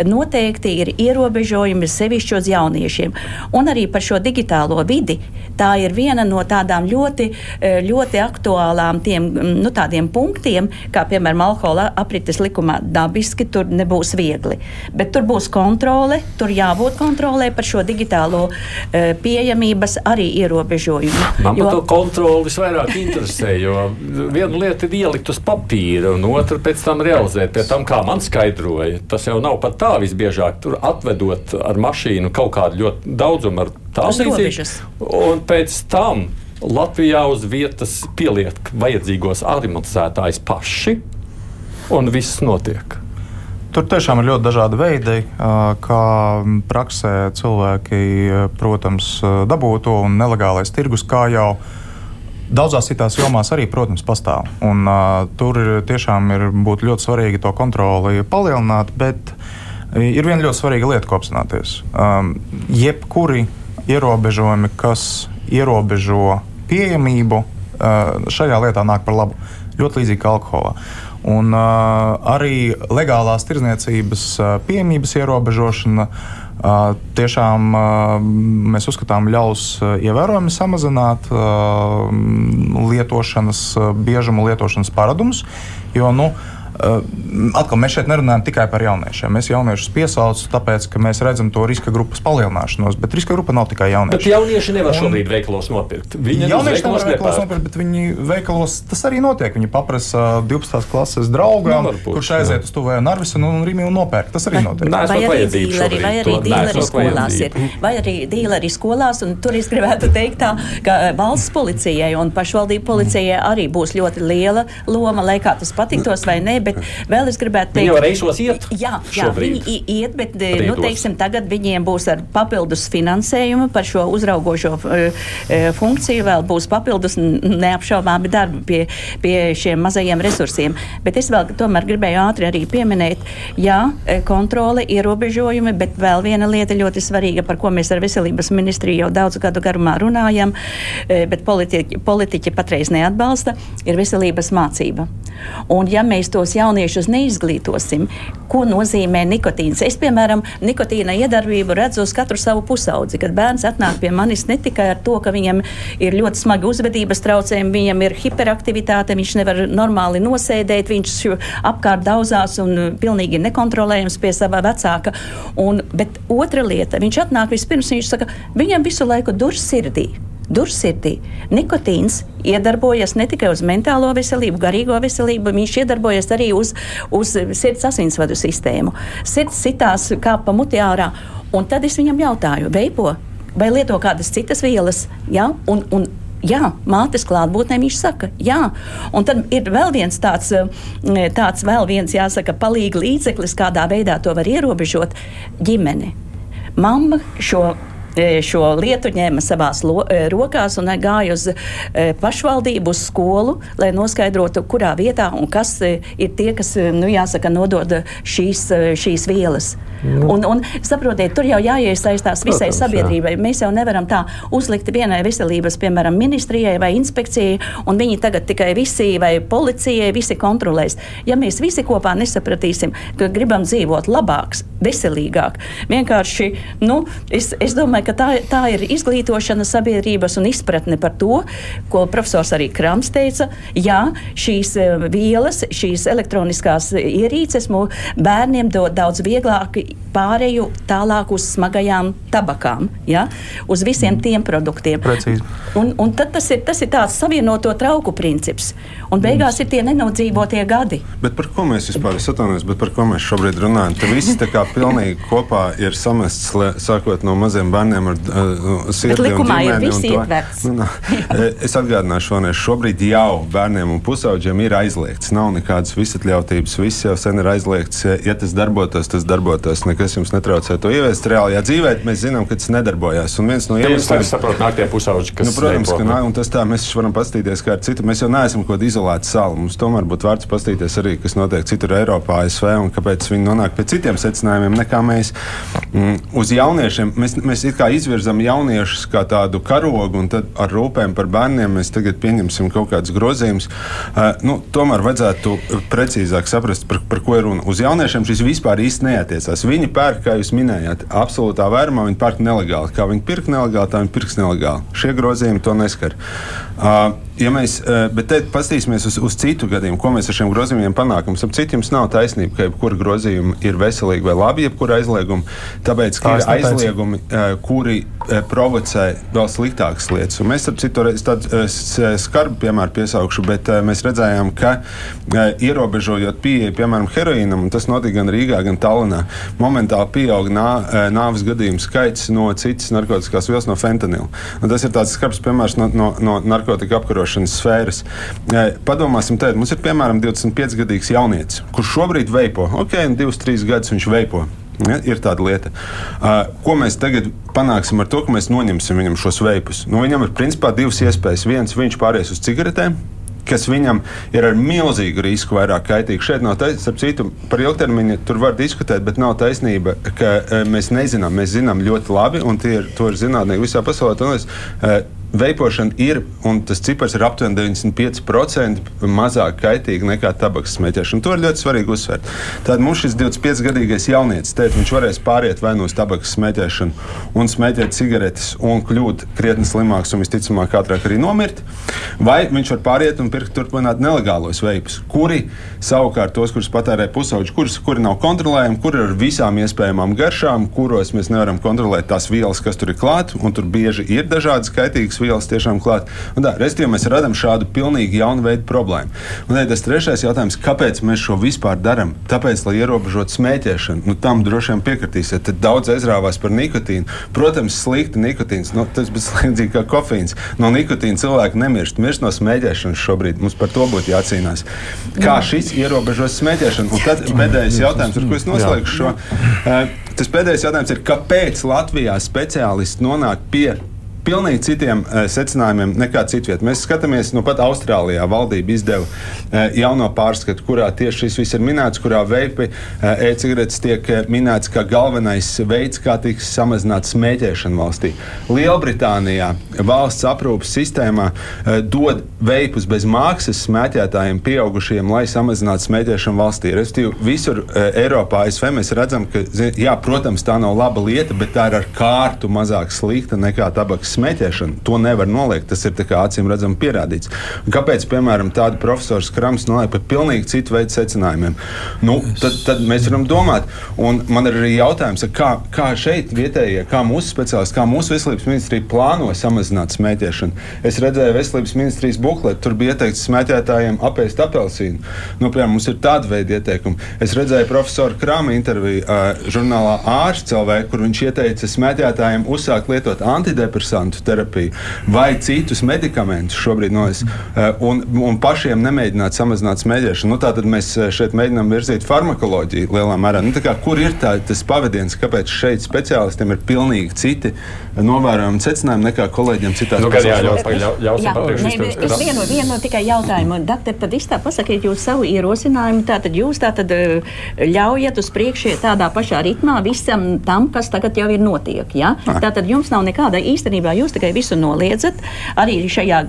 noteikti ir ierobežojumi sevišķi uz jauniešiem. Un arī par šo digitālo vidi. Tā ir viena no tādām ļoti, e, ļoti aktuālām tiem, nu, punktiem, kā piemēram alkohola aprites likumā. Dabiski tur nebūs viegli. Bet tur būs kontrole, tur jābūt kontrolē par šo digitālo uh, pieejamības arī ierobežojumu. Man jo... to kontroli visvairāk interesē, jo viena lieta ir ielikt uz papīra, un otra pēc tam realizēt. Pie tam, kā man skaidroja, tas jau nav pat tā visbiežāk, tur atvedot ar mašīnu kaut kādu ļoti daudzumu ar tālrīzību. Un pēc tam Latvijā uz vietas pieliek vajadzīgos argumentētājus paši, un viss notiek. Tur tiešām ir ļoti dažādi veidi, kā praksē cilvēki, protams, dabū to un nelegālais tirgus, kā jau Daudzās citās jomās arī, protams, pastāv. Un, tur tiešām ir ļoti svarīgi to kontroli palielināt, bet Ir viena ļoti svarīga lieta, ko apzināties. Um, jebkuri ierobežojumi, kas ierobežo pieejamību, uh, šajā lietā nāk par labu. Ļoti līdzīgi kā alkoholā. Un uh, arī legālās tirdzniecības uh, pieejamības ierobežošana uh, tiešām uh, mēs uzskatām ļaus uh, ievērojami samazināt uh, lietošanas, uh, biežumu lietošanas paradumus. Jo, nu, uh, atkal mēs šeit nerunājam tikai par jauniešiem. Mēs jauniešus piesaucam, tāpēc, ka mēs redzam to riska grupas palielināšanos. Bet riska grupa nav tikai jaunieši. Bet jaunieši nevar šobrīd un... veikalos nopirkt. Viņi jaunieši nevar veikalos nopirkt, bet viņi veikalos tas arī notiek. Viņi paprasa 12. klases draugam, nu, būt, kurš aiziet uz tuvēju Narvisu un un nopērk. Tas arī notiek. Nē, vai, arī dīleri, vai arī dīleri skolās ir. Vai arī dīleri skolās, un tur es gribētu teikt tā, ka valsts policijai un pašvaldību policijai arī būs ļoti liela loma, lai kā tas patiktos vai ne bet vēl es gribētu teikt, ka viņi jau reisos iet. Jā, jā viņi iet, bet Rītos. nu, teiksim, tagad viņiem būs ar papildus finansējumu par šo uzraugošo uh, funkciju, vēl būs papildus neapšaubāmi darbi pie, pie šiem mazajiem resursiem. Bet es vēl tomēr gribēju ātri arī pieminēt, jā, kontrole, ierobežojumi, bet vēl viena lieta ļoti svarīga, par ko mēs ar veselības ministriju jau daudzu gadu garumā runājam, bet politiķi, politiķi patreiz neatbalsta, ir veselības mācība. Un ja mēs tos jauniešus neizglītosim, ko nozīmē nikotīns. Es, piemēram, nikotīna iedarbību redzu uz katru savu pusaudzi. Kad bērns atnāk pie manis ne tikai ar to, ka viņam ir ļoti smagi uzvedības traucējumi, viņam ir hiperaktivitāte, viņš nevar normāli nosēdēt, viņš apkārt daudzās un pilnīgi nekontrolējams pie sava vecāka. Un, bet otra lieta, viņš atnāk vispirms, viņš saka, viņam visu laiku dur sirdī dursirdī. Nikotīns iedarbojas ne tikai uz mentālo veselību, garīgo veselību, viņš iedarbojas arī uz, uz sirds asinsvadu sistēmu. Sirds sitās kā pa muti ārā. Un tad es viņam jautāju, veipo vai lieto kādas citas vielas, ja? un, un Jā, mātes klātbūtnē viņš saka, jā. Un tad ir vēl viens tāds, tāds vēl viens, jāsaka, palīga līdzeklis, kādā veidā to var ierobežot ģimene. Mamma šo šo lietu ņēma savās lo, e, rokās un gāja uz e, pašvaldību, uz skolu, lai noskaidrotu, kurā vietā un kas ir tie, kas, nu, jāsaka, nodod šīs, šīs vielas. Nu. Un, un, saprotiet, tur jau jāiesaistās visai Protams, sabiedrībai. Jā. Mēs jau nevaram tā uzlikt vienai veselības, piemēram, ministrijai vai inspekcijai, un viņi tagad tikai visi vai policijai visi kontrolēs. Ja mēs visi kopā nesapratīsim, ka gribam dzīvot labāk, veselīgāk, vienkārši, nu, es, es domāju, ka tā, tā ir izglītošana sabiedrības un izpratne par to, ko profesors arī Krams teica. Jā, šīs eh, vielas, šīs elektroniskās ierīces bērniem dod daudz vieglāk pārēju tālāk uz smagajām tabakām, ja? uz visiem mm. tiem produktiem. Precīzi. Un, un tad tas ir, tas ir tāds savienoto trauku princips. Un beigās mm. ir tie nenodzīvotie gadi. Bet par ko mēs vispār atvainojamies, bet par ko mēs šobrīd runājam? Tur viss tā kā pilnīgi kopā ir samests, sākot no maziem bērniem ar uh, sirdi. Likumā ir viss ietverts. Nu, e, es atgādināšu vēlreiz, šobrīd jau bērniem un pusauģiem ir aizliegts. Nav nekādas visatļautības, viss jau sen ir aizliegts. Ja tas darbotos, tas darbotos. Nekas jums netraucē to ieviest reālajā dzīvē. Mēs zinām, ka tas nedarbojās. Un viens no iemesliem, kas saprot, nāk tie pusauģi, kas. Nu, protams, ka nāk, un tas tā mēs varam paskatīties kā ar citu. Mēs jau neesam kaut kāda izolēta sala. Mums tomēr būtu vērts paskatīties arī, kas notiek citur Eiropā, ASV un kāpēc viņi nonāk pie citiem secinājumiem nekā mēs. Mm, uz jauniešiem mēs, mēs it kā izvirzam jauniešus kā tādu karogu, un tad ar rūpēm par bērniem mēs tagad pieņemsim kaut kādus grozījumus. Uh, nu, tomēr vajadzētu precīzāk saprast, par, par ko ir runa. Uz jauniešiem šis vispār īsti neatiecās. Viņi pērk, kā jūs minējāt, absolūtā vērumā, viņi pērk nelegāli. Kā viņi pirk nelegāli, tā viņi pirks nelegāli. Šie grozījumi to neskar. Uh, ja mēs, bet te paskatīsimies uz, uz citu gadījumu, ko mēs ar šiem grozījumiem panākam. Ap citu jums nav taisnība, ka jebkura grozījuma ir veselīga vai labi, jebkura aizlieguma. Tāpēc, ka tā ir aizliegumi, uh, kuri uh, provocē vēl sliktākas lietas. Un mēs, ap citu, tādu skarbu piemēru piesaukšu, bet mēs redzējām, ka ierobežojot pieeju, piemēram, heroīnam, tas notika gan Rīgā, gan Tallinā, momentāli pieauga nā, nāves gadījumu skaits no citas narkotikas vielas, no fentanila. Un tas ir tāds skarbs piemērs no, no, no narkotika apkarošanas sfēras. Padomāsim, tad mums ir piemēram 25-gadīgs jaunietis, kurš šobrīd veipo. Ok, 2-3 gadus viņš veipo. Ja, ir tāda lieta. Uh, ko mēs tagad panāksim ar to, ka mēs noņemsim viņam šos veipus? Nu, viņam ir principā divas iespējas. Viens, viņš pāries uz cigaretēm, kas viņam ir ar milzīgu risku vairāk kaitīgi. Šeit nav taisnība, citu, par ilgtermiņu tur var diskutēt, bet nav taisnība, ka mēs nezinām. Mēs zinām ļoti labi, un tie ir, ir zinātnieki visā pasaulē. E, Veipošana ir, un tas cipars ir aptuveni 95% mazāk kaitīga nekā tabakas smēķēšana. To ir ļoti svarīgi uzsvērt. Tad mums šis 25-gadīgais jaunietis teica, viņš varēs pāriet vai nu uz tabakas smēķēšanu un smēķēt cigaretes un kļūt krietni slimāks un visticamāk ātrāk arī nomirt, vai viņš var pāriet un pirkt turpināt nelegālos veipus, kuri savukārt tos, kurus patērē pusauģi, kurus, kuri nav kontrolējami, kuri ir ar visām iespējamām garšām, kuros mēs nevaram kontrolēt tās vielas, kas tur ir klāt, un tur bieži ir dažādas kaitīgas vielas tiešām klāt. Un tā, Respektīvi, mēs redzam šādu pilnīgi jaunu veidu problēmu. Un tad tas trešais jautājums, kāpēc mēs šo vispār darām? Tāpēc, lai ierobežotu smēķēšanu, nu, tam droši vien piekritīsiet. Tad daudz aizrāvās par nikotīnu. Protams, slikti nikotīns, nu, tas ir līdzīgi kā kofīns. No nikotīna cilvēki nemirst, mirst no smēķēšanas šobrīd. Mums par to būtu jācīnās. Kā šis ierobežos smēķēšanu? Un tad pēdējais jautājums, ar ko es noslēgšu šo. Uh, tas pēdējais jautājums ir, kāpēc Latvijā speciālisti nonāk pie pilnīgi citiem uh, secinājumiem nekā citvietā. Mēs skatāmies, nu pat Austrālijā valdība izdeva uh, jauno pārskatu, kurā tieši šis viss ir minēts, kurā veipi uh, e-cigaretes tiek minēts kā galvenais veids, kā tiks samazināta smēķēšana valstī. Lielbritānijā valsts aprūpas sistēmā dod veipus bez mākslas smēķētājiem pieaugušiem, lai samazinātu smēķēšanu valstī. Restīvi, visur Eiropā, ASV mēs redzam, ka, jā, protams, tā nav laba lieta, bet tā ir ar kārtu mazāk slikta nekā tabaks smēķēšana. To nevar noliegt. Tas ir acīm redzami pierādīts. Un kāpēc, piemēram, tāda profesora Krams noliek par pilnīgi citu veidu secinājumiem? Nu, tad, tad mēs varam domāt. Un man ir arī jautājums, kā, kā šeit vietējie, kā mūsu speciālisti, kā mūsu veselības ministrija plāno samazināt smēķēšanu. Es redzēju veselības ministrijas bukletu, tur bija ieteikts smēķētājiem apēst apelsīnu. Nu, piemēram, mums ir tāda veida ieteikumi. Es redzēju profesoru Krāma interviju uh, žurnālā Ārsts CLV, kur viņš ieteica smēķētājiem uzsākt lietot antidepresantu terapiju vai citus medikamentus šobrīd no es, uh, un, un pašiem nemēģināt samazināt smēķēšanu. Nu, Tātad mēs šeit mēģinām virzīt farmakoloģiju lielā mērā. Nu, kā, kur ir tā, tas pavadiens, kāpēc šeit speciālistiem ir pilnīgi citi novērojami secinājumi nekā kolēģiem citās nu, pasaules valstīs? Es vienu, vienu tikai jautājumu. Dakter, tad iztā pasakiet jūs savu ierosinājumu. Tātad jūs tātad ļaujat uz priekšu tādā pašā ritmā visam tam, kas tagad jau ir notiek. Ja? Ah. Tātad jums nav nekāda īstenībā, jūs tikai visu noliedzat arī šajā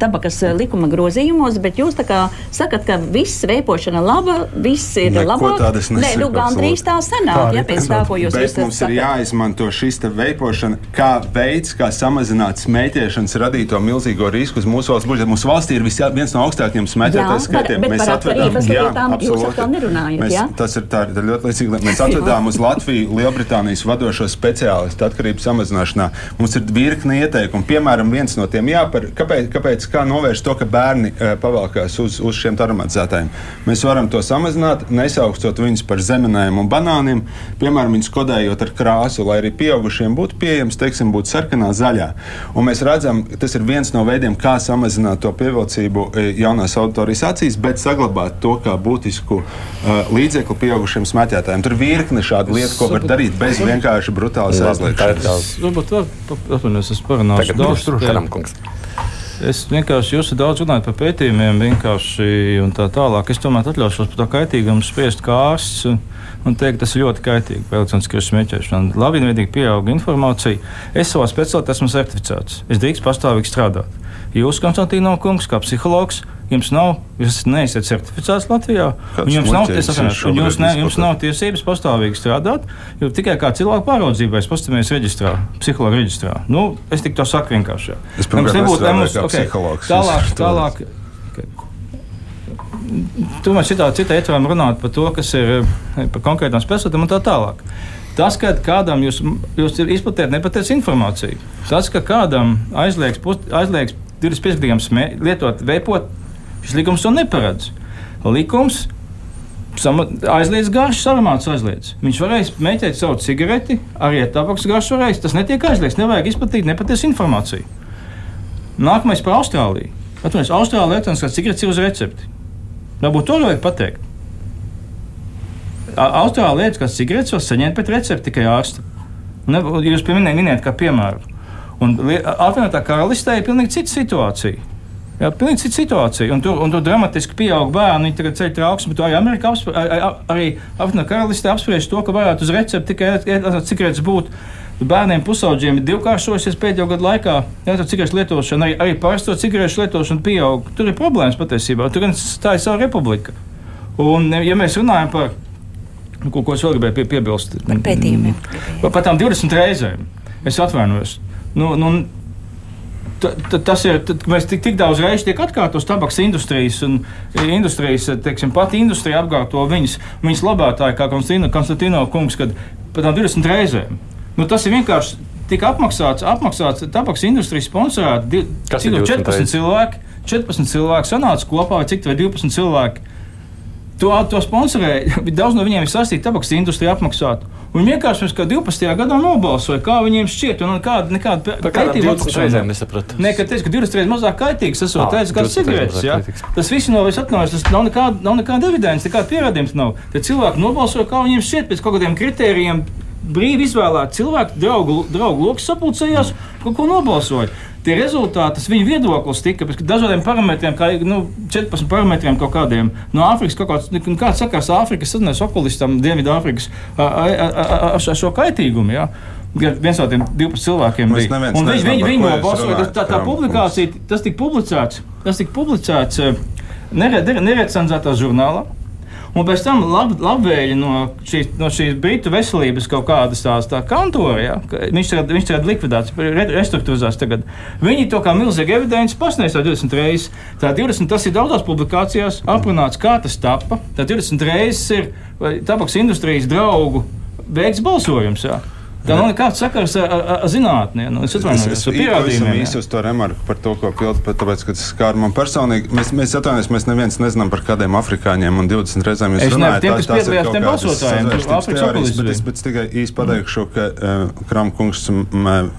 tabakas likuma grozījumos, bet jūs sakat, ka viss vēpošana laba, viss ir labāk. Nē, nu gandrīz tā sanāk, tā, ja pēc tā, ko jūs esat. Mums ir jāizmanto šis vēpošana kā veids, kā samazināt smēķēšanas radīto milzīgo risku uz mūsu valsts budžetu. Mūsu valstī ir vis, viens no augstākajiem smēķētāju skaitiem. Bet mēs atvedām, jā, absolūti. Nerunājat, mēs, jā? Tas ir tā, tā ļoti līdzīgi. Mēs atvedām uz Latviju Lielbritānijas vadošo speciālistu atkarību samazināšanā. Mums ir virkni ieteikumu. Piemēram, viens no tiem, jā, par, kāpēc, kāpēc kā novērst to, ka bērni uh, pavalkās uz, uz šiem aromatizētājiem. Mēs varam to samazināt, nesaukstot viņus par zemenēm un banāniem, piemēram, viņus kodējot ar krāsu, lai arī pieaugušiem būtu pieejams, teiksim, būtu sarkanā zaļā. Un mēs redzam, ka tas ir viens no veidiem, kā samazināt to pievilcību jaunās auditorijas acīs, bet saglabāt to kā būtisku uh, līdzekli pieaugušiem smēķētājiem. Tur ir virkne šādu lietu, ko var darīt bez vienkārši brutālas aizliegšanas. Varbūt atvainojos, es parunāšu daudz. Tagad, Es vienkārši jūs daudz runājat par pētījumiem, vienkārši un tā tālāk. Es tomēr atļaušos par to kaitīgumu spriest kā ārsts un, teikt, tas ir ļoti kaitīgi par elektronisku smēķēšanu. Labiņveidīgi pieauga informācija. Es savā specialitātē esmu certificēts. Es drīkst pastāvīgi strādāt. Jūs, Konstantīno kungs, kā psihologs, jums nav, jūs neesat certificēts Latvijā, jums nav, un jūs ne, jums nav tiesības pastāvīgi strādāt, jo tikai kā cilvēku pāraudzībai es pastāvēju reģistrā, psihologa reģistrā. Nu, es tik to saku vienkārši. Es pirmkārt nebūtu mums, okay, tālāk, tālāk. Okay. Tomēr šitā cita ietvaram runāt par to, kas ir eh, par konkrētām spēlēm un tā tālāk. Tas, ka kādam jūs, jūs izplatījat nepatiesu informāciju, tas, ka kādam aizliegs, aizliegs 25 gadiem lietot veipot, šis likums to neparedz. Likums aizliedz garšas aromātus. Aizliedz. Viņš varēs mēģināt savu cigareti, arī ar tabaks garšu varēs. Tas netiek aizliegts. Nevajag izplatīt nepatiesu informāciju. Nākamais par Austrāliju. Atcerieties, Austrālijā elektroniskās cigaretes ir uz recepti. Varbūt to vajag pateikt. Elektroniskās cigaretes var saņemt pēc recepta tikai ārsta. Ne, jūs pieminējāt, kā piemēru. Un apvienotā karalistē ir pilnīgi cita situācija. Jā, pilnīgi cita situācija. Un tur, un tur dramatiski pieaug bērni. Viņi tagad ceļ trauksmi, bet arī Amerikā apspr arī apvienotā karalistē apspriež to, ka varētu uz recepti tikai cigaretes būt. Bērniem pusaudžiem ir divkāršojusies pēdējo gadu laikā. Jā, tā cigaretes lietošana, arī, arī parasto cigarešu lietošana pieaug. Tur ir problēmas patiesībā. Tur gan tā ir sava republika. Un, ja mēs runājam par ko, ko es vēl gribēju pie, piebilst, par pētījumiem, par tām 20 reizēm, es atvainojos. Nu, nu, Tas ir. Mēs tik, tik daudz reižu tiek atkārtots tabaks industrijas, un industrijas, teiksim, pati industrija apgāto viņas, viņas labātāji, kā Konstantino, Konstantino kungs, kad pat 20 reizēm. Nu, tas ir vienkārši tik apmaksāts, apmaksāts tabaks industrijas sponsorēta. Cik 14 cilvēki, 14 cilvēki sanāca kopā, cik vai 12 cilvēki. To, to sponsorēja. Daudz no viņiem ir saistīti tabaks industrija apmaksāt. Viņi vienkārši pirms 12. gadā nobalsoja, kā viņiem šķiet, un nekāda, nekāda kaitība apakšreizēm nesaprata. Nē, ka teica, ka 20 reizes mazāk kaitīgs esot, oh, teica, kā cigaretes. Ja? Tas viss nav vairs atnācis, tas nav nekāda, nav nekāda evidence, nekāda pierādījums nav. Tad cilvēki nobalsoja, kā viņiem šķiet, pēc kaut kādiem kritērijiem brīvi izvēlēti cilvēki, draugu, draugu lokus sapulcējās, kaut ko nobalsoja tie rezultāti, tas viņu viedoklis tika pēc dažādiem parametriem, kā nu, 14 parametriem kaut kādiem no Āfrikas. Kaut kāds, nu, kāds sakās Āfrikas sadarbības okulistam, Dienvidāfrikas ar šo kaitīgumu. Ja? viens no tiem 12 cilvēkiem bija. Un viņi, viņi, viņi nobalsoja. Tā, tā publikācija, tas tika publicēts, tas tika publicēts nerecenzētā žurnālā. Un pēc tam lab, labvēļi no šīs, no šīs britu veselības kaut kādas tās tā kantora, ja, viņš tagad, viņš tagad likvidēts, restruktūrizēts tagad. Viņi to kā milzīgi evidenci pasniedz 20 reizes. Tā 20 tas ir daudzās publikācijās aprunāts, kā tas tapa. Tā 20 reizes ir tabaks industrijas draugu veikts balsojums. Ja. Tā nav nekāds sakars ar, ar, ar zinātnē. Nu, es atvainojos par pierādījumiem. Es īsi uz to remarku par to, ko pildu, tāpēc, ka tas skar man personīgi. Mēs, mēs atvainojamies, mēs neviens nezinām par kādiem afrikāņiem un 20 reizēm jūs runājat. Tiem, kas piedalījās tiem balsotājiem, teorijas, bet es, bet es tikai īsi pateikšu, ka uh, Kramkungs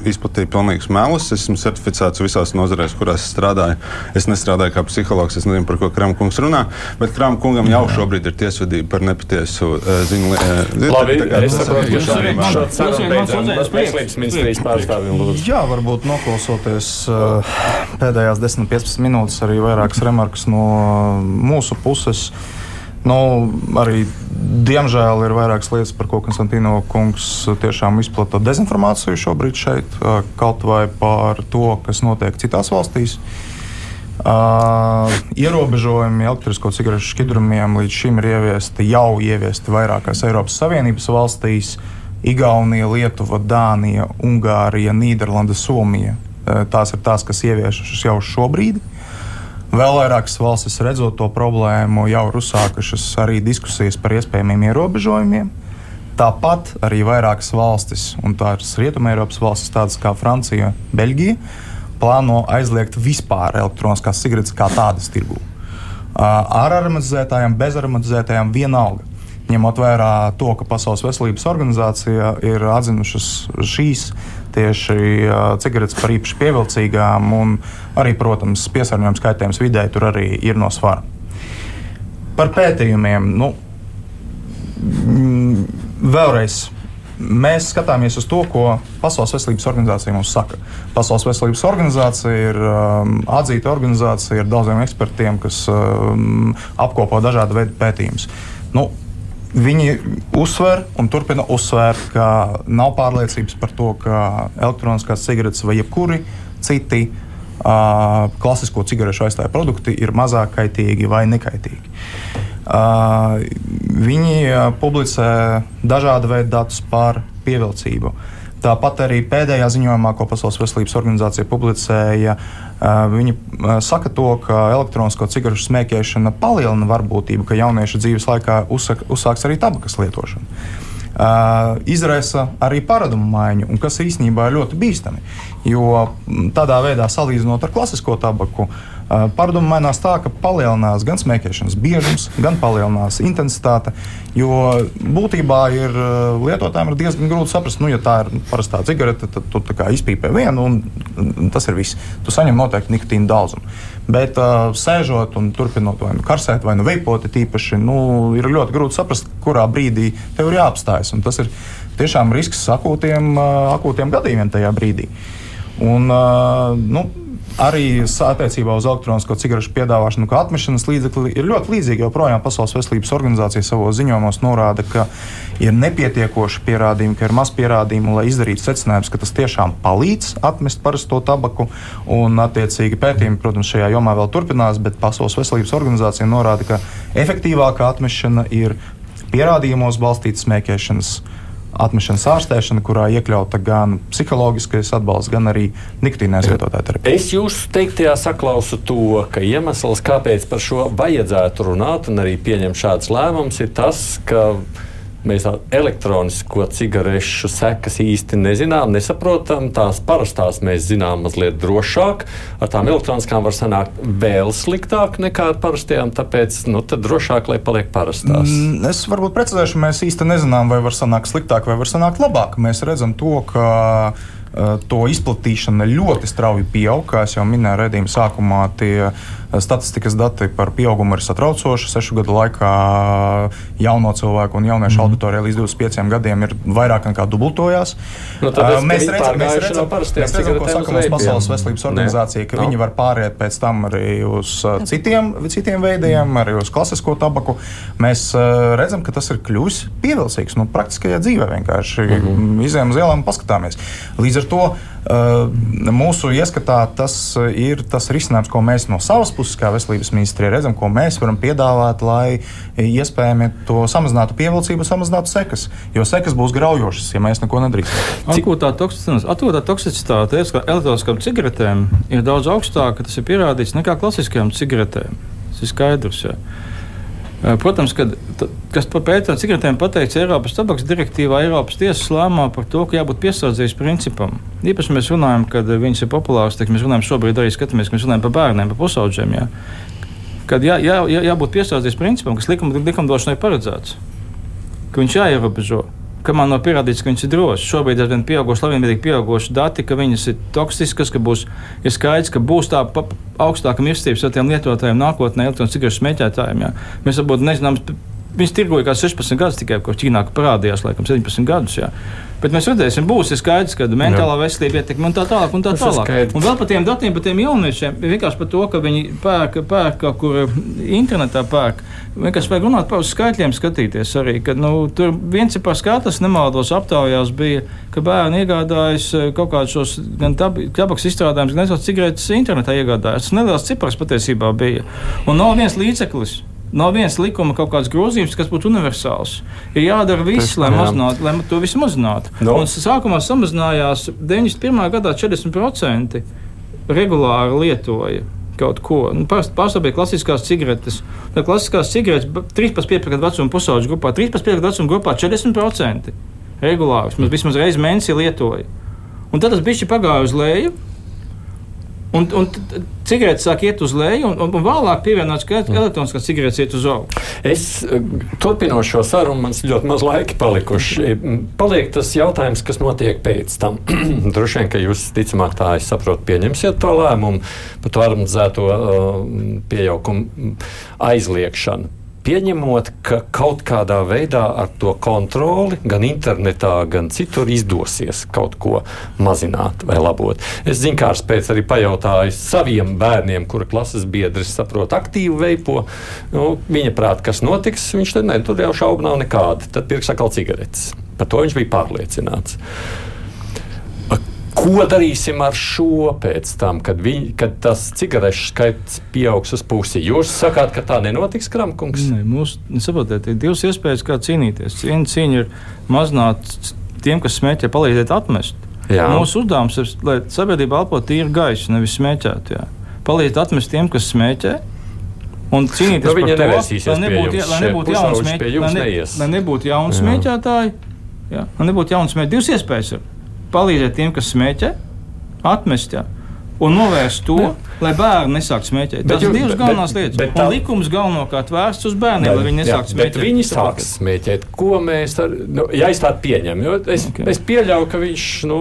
izplatīja pilnīgus melus. Esmu certificēts visās nozarēs, kurās strādāju. Es nestrādāju kā psihologs, es nezinu, par ko Kramkungs runā, bet Kramkungam jau šobrīd ir tiesvedība par nepatiesu uh, ziņu. Uh, Labi, es saprotu, ka šādi Veselības ministrijas pārstāvjiem. Jā, varbūt noklausoties uh, pēdējās 10-15 minūtes, arī vairākas remarkas no mūsu puses. Nu, arī, diemžēl, ir vairākas lietas, par ko Konstantino kungs tiešām izplata dezinformāciju šobrīd šeit, uh, kaut vai par to, kas notiek citās valstīs. Uh, ierobežojumi elektrisko cigarešu šķidrumiem līdz šim ir ieviesti jau ieviesti vairākās Eiropas Savienības valstīs. Uh, Igaunija, Lietuva, Dānija, Ungārija, Nīderlanda, Somija. Tās ir tās, kas ieviešas jau šobrīd. Vēl vairākas valstis redzot to problēmu, jau ir uzsākušas arī diskusijas par iespējamiem ierobežojumiem. Tāpat arī vairākas valstis, un tās ir Rietumēropas valstis, tādas kā Francija, Beļģija, plāno aizliegt vispār elektroniskās cigaretes kā tādas tirgū. Ar aromatizētājiem, bez aromatizētājiem vienalga ņemot vērā to, ka Pasaules veselības organizācija ir atzinušas šīs tieši cigaretes par īpaši pievilcīgām, un arī, protams, piesārņojums kaitējums vidē tur arī ir no svara. Par pētījumiem. Nu, mm, vēlreiz mēs skatāmies uz to, ko Pasaules veselības organizācija mums saka. Pasaules veselības organizācija ir um, atzīta organizācija ar daudziem ekspertiem, kas um, apkopo dažādu veidu pētījumus. Nu, Viņi uzsver un turpina uzsvērt, ka nav pārliecības par to, ka elektroniskās cigaretes vai jebkuri citi uh, klasisko cigarešu aizstāja produkti ir mazāk kaitīgi vai nekaitīgi. Uh, viņi uh, publicē dažādu veidu datus par pievilcību. Tāpat arī pēdējā ziņojumā, ko Pasaules veselības organizācija publicēja, viņi saka to, ka elektronisko cigarešu smēķēšana palielina varbūtību, ka jaunieši dzīves laikā uzsāk, uzsāks arī tabakas lietošanu. Uh, izraisa arī paradumu maiņu, kas īstenībā ir ļoti bīstami. Jo tādā veidā, salīdzinot ar klasisko tabaku, uh, Pārdomu mainās tā, ka palielinās gan smēķēšanas biežums, gan palielinās intensitāte. Jo būtībā ir lietotājiem ir diezgan grūti saprast, nu, ja tā ir parastā cigarete, tad tu izpīpē vienu, un tas ir viss. Tu saņem noteikti nikotīna daudzumu. Bet uh, sēžot un turpinot vai nu karsēt, vai nu veipoti, tīpaši, nu, ir ļoti grūti saprast, kurā brīdī tev ir jāapstājas. Un tas ir tiešām risks akūtiem, akūtiem gadījumiem tajā brīdī. Un, uh, nu, Arī attiecībā uz elektronisko cigarešu piedāvāšanu, kā atmešanas līdzekli, ir ļoti līdzīgi. Joprojām Pasaules veselības organizācija savos ziņojumos norāda, ka ir nepietiekoši pierādījumi, ka ir maz pierādījumu, lai izdarītu secinājumus, ka tas tiešām palīdz atmest parasto tabaku. Un, attiecīgi, pētījumi, protams, šajā jomā vēl turpinās, bet Pasaules veselības organizācija norāda, ka efektīvākā atmešana ir pierādījumos balstīta smēķēšanas atmešanas ārstēšana, kurā iekļauta gan psiholoģiskais atbalsts, gan arī nikotīna aizvietotāja terapija. Es jūsu teiktajā saklausu to, ka iemesls, kāpēc par šo vajadzētu runāt un arī pieņemt šādus lēmumus, ir tas, ka Mēs elektronisko cigarešu sekas īsti nezinām, nesaprotam. Tās parastās mēs zinām mazliet drošāk. Ar tām elektroniskām var sanākt vēl sliktāk nekā ar parastajām, tāpēc nu, drošāk, lai paliek parastās. Mm, es varbūt precizēšu, mēs īsti nezinām, vai var sanākt sliktāk vai var sanākt labāk. Mēs redzam to, ka uh, to izplatīšana ļoti strauji pieaug, kā jau minēju redzējuma sākumā. Tie, Statistikas dati par pieaugumu ir satraucoši. Sešu gadu laikā jauno cilvēku un jauniešu mm. auditorijā līdz 25 gadiem ir vairāk nekā dubultojās. Nu, es, mēs, redzam, mēs redzam, mēs redzam, ko saka mums Pasaules veselības organizācija, ka ne. viņi var pāriet pēc tam arī uz citiem, citiem veidiem, arī uz klasisko tabaku. Mēs redzam, ka tas ir kļuvis pievilcīgs nu, praktiskajā dzīvē. Vienkārši mm -hmm. izējām uz ielām un paskatāmies. Līdz ar to Mūsu ieskatā tas ir tas risinājums, ko mēs no savas puses, kā veselības ministrija, redzam, ko mēs varam piedāvāt, lai iespējami to samazinātu pievilcību, samazinātu sekas. Jo sekas būs graujošas, ja mēs neko nedarīsim. Atgūtā toksicitāte elektroniskām cigaretēm ir daudz augstāka, tas ir pierādīts, nekā klasiskajām cigaretēm. Tas ir skaidrs. Ja. Protams, kad, kas par pētām cigaretēm pateikts Eiropas tabaks direktīvā, Eiropas tiesas lēmumā par to, ka jābūt piesardzības principam. Īpaši mēs runājam, kad viņas ir populāras, tad mēs runājam šobrīd arī skatāmies, ka mēs runājam par bērniem, par pusauģiem. Jā. Kad jā, jā, jābūt piesardzības principam, kas likum, likumdošanai paredzēts, ka viņš jāierobežo kamēr nav pierādīts, ka viņas ir drošas. Šobrīd ir pieauguši, labiņķīgi pieauguši dati, ka viņas ir toksiskas, ka būs ir skaidrs, ka būs tā augstāka mirstības ar tiem lietotājiem nākotnē, elektroniskiem cigarešu smēķētājiem. Jā. Mēs varbūt nezinām Viņas tirgoja kā 16 gadus tikai, ko Ķīnā parādījās, laikam, 17 gadus. Jā. Bet mēs redzēsim, būs skaidrs, ka mentālā veselība ietekmē un tā tālāk. Un, tā tālāk. un vēl par tiem datiem, par tiem jauniešiem, vienkārši par to, ka viņi pērk, pērk kaut kur internetā pērk. Vienkārši vajag runāt par skaitļiem, skatīties arī. Kad, nu, tur viens ir par skatus, nemaldos aptaujās, bija, ka bērni iegādājas eh, kaut kādus šos gan tabaks izstrādājumus, gan cigaretes internetā iegādājas. Tas neliels cipars patiesībā bija. Un nav viens līdzeklis Nav viens likuma kaut kāds grozījums, kas būtu universāls. Ir jādara viss, lai, mazinātu, lai to visu mazinātu. No. Un sākumā samazinājās 91. gadā 40% regulāri lietoja kaut ko. Nu, Pārstāvja bija klasiskās cigaretes. Tā klasiskās cigaretes 13,5 gadu vecuma pusauģu grupā, 13,5 gadu vecuma grupā 40% regulāri. Vismaz reizi mēnesī lietoja. Un tad tas bija pagājis uz leju. Un, un cigaretes sāk iet uz leju, un, un, un vēlāk pievienots, ka elektroniskās cigaretes iet uz augšu. Es eh, turpinošu šo sarunu, man ļoti maz laika palikuši. Paliek tas jautājums, kas notiek pēc tam. Droši vien, ka jūs, ticamāk, tā es saprotu, pieņemsiet to lēmumu par to harmonizēto uh, pieaugumu aizliekšanu pieņemot, ka kaut kādā veidā ar to kontroli gan internetā, gan citur izdosies kaut ko mazināt vai labot. Es zinu, kā pēc arī pajautāju saviem bērniem, kura klases biedrs saprot aktīvu veipo. Nu, viņa prāt, kas notiks, viņš te ne, tur jau šaubu nav nekāda. Tad pirks atkal cigaretes. Par to viņš bija pārliecināts. Ko darīsim ar šo pēc tam, kad, viņi, kad tas cigarešu skaits pieaugs uz pusi? Jūs sakāt, ka tā nenotiks, Kramkungs? Nē, mums, saprotiet, ir divas iespējas, kā cīnīties. Viena cīņa ir mazināt tiem, kas smēķē, palīdzēt atmest. Jā. Mūsu uzdevums ir, lai sabiedrība elpo tīru gaisu, nevis smēķētu. Jā. Palīdzēt atmest tiem, kas smēķē. Un cīnīties nu, par to, lai nebūtu, lai nebūtu jaunu smēķētāju. Lai, ne, lai nebūtu jaunu smēķētāju. Lai nebūtu jaunu smēķētāju. Divas iespējas ir palīdzēt tiem, kas smēķē, atmest. Jā. Un novērst to, ne. lai bērni nesāktu smēķēt. Tas ir divas galvenās bet, lietas. Bet, bet tā... likums galvenokārt vērsts uz bērniem, bet, lai viņi nesāktu smēķēt. Viņi sāks smēķēt. Ko mēs ar, nu, ja es tādu pieņemu? Es, okay. es pieļauju, ka viņš. Nu,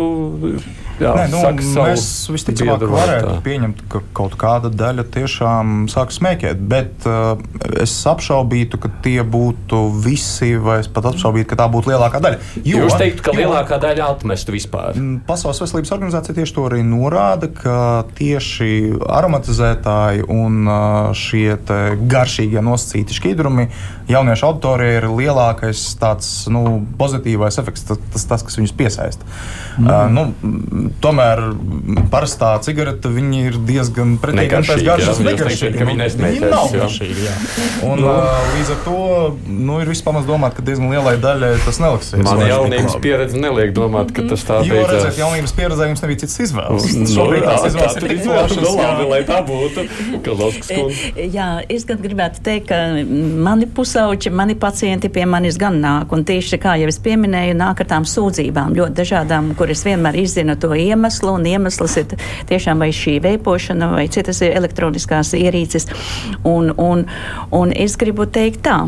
Jā, Nē, nu, mēs visticamāk varētu tā. pieņemt, ka kaut kāda daļa tiešām sāk smēķēt, bet uh, es apšaubītu, ka tie būtu visi, vai es pat apšaubītu, ka tā būtu lielākā daļa. Jo, Jūs teiktu, ka jo, lielākā daļa atmestu vispār? Pasaules veselības organizācija tieši to arī norāda, ka tieši aromatizētāji un uh, šie garšīgie nosacīti šķidrumi jauniešu auditorijai ir lielākais tāds nu, pozitīvais efekts, tas, tas, tas kas viņus piesaista. Mm. Uh, nu, tomēr parastā cigarete ir diezgan pretīga. Pēc garšas negaršīga. Viņa, viņa nav garšīga. Un, no. uh, līdz ar to nu, ir vispār domāt, ka diezgan lielai daļai tas neliksies. Man jaunības pieredze neliek domāt, ka tas tā ir. Jo redzēt, jaunības pieredzē jums nebija cits izvēles. No, Šobrīd tās izvēles ir izvēles. Nu, labi, lai tā būtu. E, jā, es gan gribētu teikt, ka mani pusauģi, mani pacienti pie manis gan nāk. Un tieši kā jau es pieminēju, nāk ar tām sūdzībām ļoti dažādām, kuras vienmēr izzina to iemeslu, un iemesls ir tiešām vai šī veipošana vai citas elektroniskās ierīces. Un, un, un es gribu teikt tā,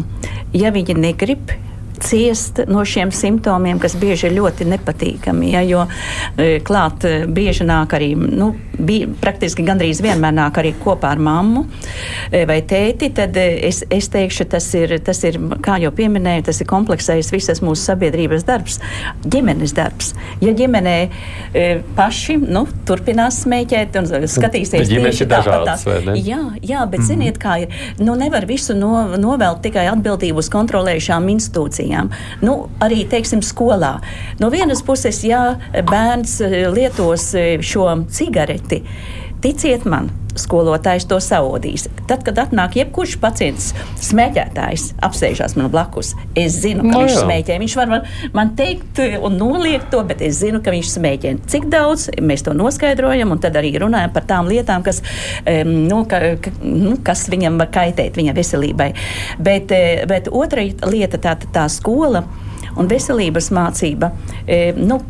ja viņi negrib ciest no šiem simptomiem, kas bieži ir ļoti nepatīkami. Ja, jo e, klāt e, bieži nāk arī, nu, bija, praktiski gandrīz vienmēr nāk arī kopā ar mammu e, vai tēti, tad es, es teikšu, tas ir, tas ir, kā jau pieminēju, tas ir kompleksais visas mūsu sabiedrības darbs, ģimenes darbs. Ja ģimenē paši nu, turpinās smēķēt un skatīsies tieši tāpat, jā, jā, bet mm -hmm. ziniet, kā ir, nu nevar visu no, novelt tikai atbildību uz kontrolējušām institūcijām diskusijām. Nu, arī, teiksim, skolā. No vienas puses, ja bērns eh, lietos eh, šo cigareti, ticiet man, skolotājs to saodīs. Tad, kad atnāk jebkurš pacients, smēķētājs, apsēžās man blakus, es zinu, ka No no, viņš smēķē. Viņš var man, man teikt un noliegt to, bet es zinu, ka viņš smēķē. Cik daudz mēs to noskaidrojam, un tad arī runājam par tām lietām, kas, nu, ka, ka, nu, kas viņam var kaitēt, viņa veselībai. Bet, eh, bet otra lieta, tā, tā skola un veselības mācība. Nu,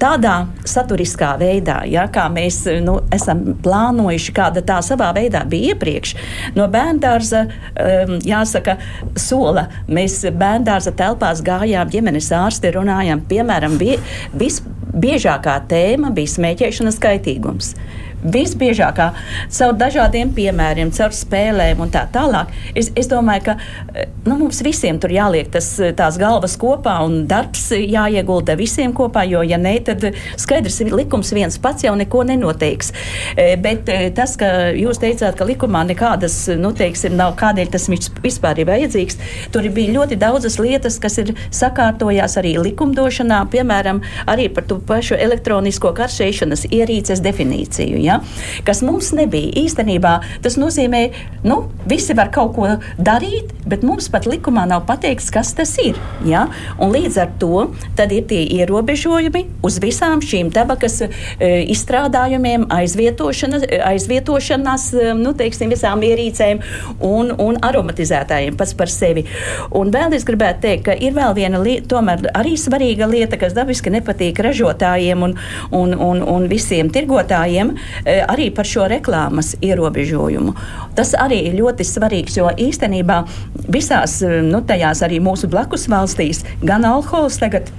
tādā saturiskā veidā, ja, kā mēs nu, esam plānojuši, kāda tā savā veidā bija iepriekš. No bērngārza, um, jāsaka, sola. Mēs bērngārza telpās gājām, ģimenes ārsti runājām. Piemēram, bie, visbiežākā tēma bija smēķēšanas kaitīgums. Visbiežākā caur dažādiem piemēriem, caur spēlēm un tā tālāk. Es, es domāju, ka eh, nu, mums visiem tur jāliek tas, tās galvas kopā un darbs jāiegulda visiem kopā, jo, ja nē, tad skaidrs, ka likums viens pats jau neko nenoteiks. Eh, Bet eh, tas, ka jūs teicāt, ka likumā nekādas, nu, teiksim, nav kādēļ tas vispār ir vajadzīgs, tur bija ļoti daudzas lietas, kas ir sakārtojās arī likumdošanā, piemēram, arī par to pašu elektronisko karšēšanas ierīces definīciju. Ja? Kas mums nebija. Īstenībā tas nozīmē, nu, visi var kaut ko darīt, bet mums pat likumā nav pateikts, kas tas ir. Ja? Un līdz ar to ir tie ierobežojumi uz visām šīm tabakas e, izstrādājumiem, aizvietošanās, e, nu, teiksim, visām ierīcēm un, un aromatizētājiem pats par sevi. Un vēl es gribētu teikt, ka ir vēl viena lieta, tomēr arī svarīga lieta, kas dabiski nepatīk ražotājiem un, un, un, un visiem tirgotājiem, arī par šo reklāmas ierobežojumu. Tas arī ir ļoti svarīgs, jo īstenībā visās eh, nu, tajās arī mūsu blakus valstīs gan alkohols tagad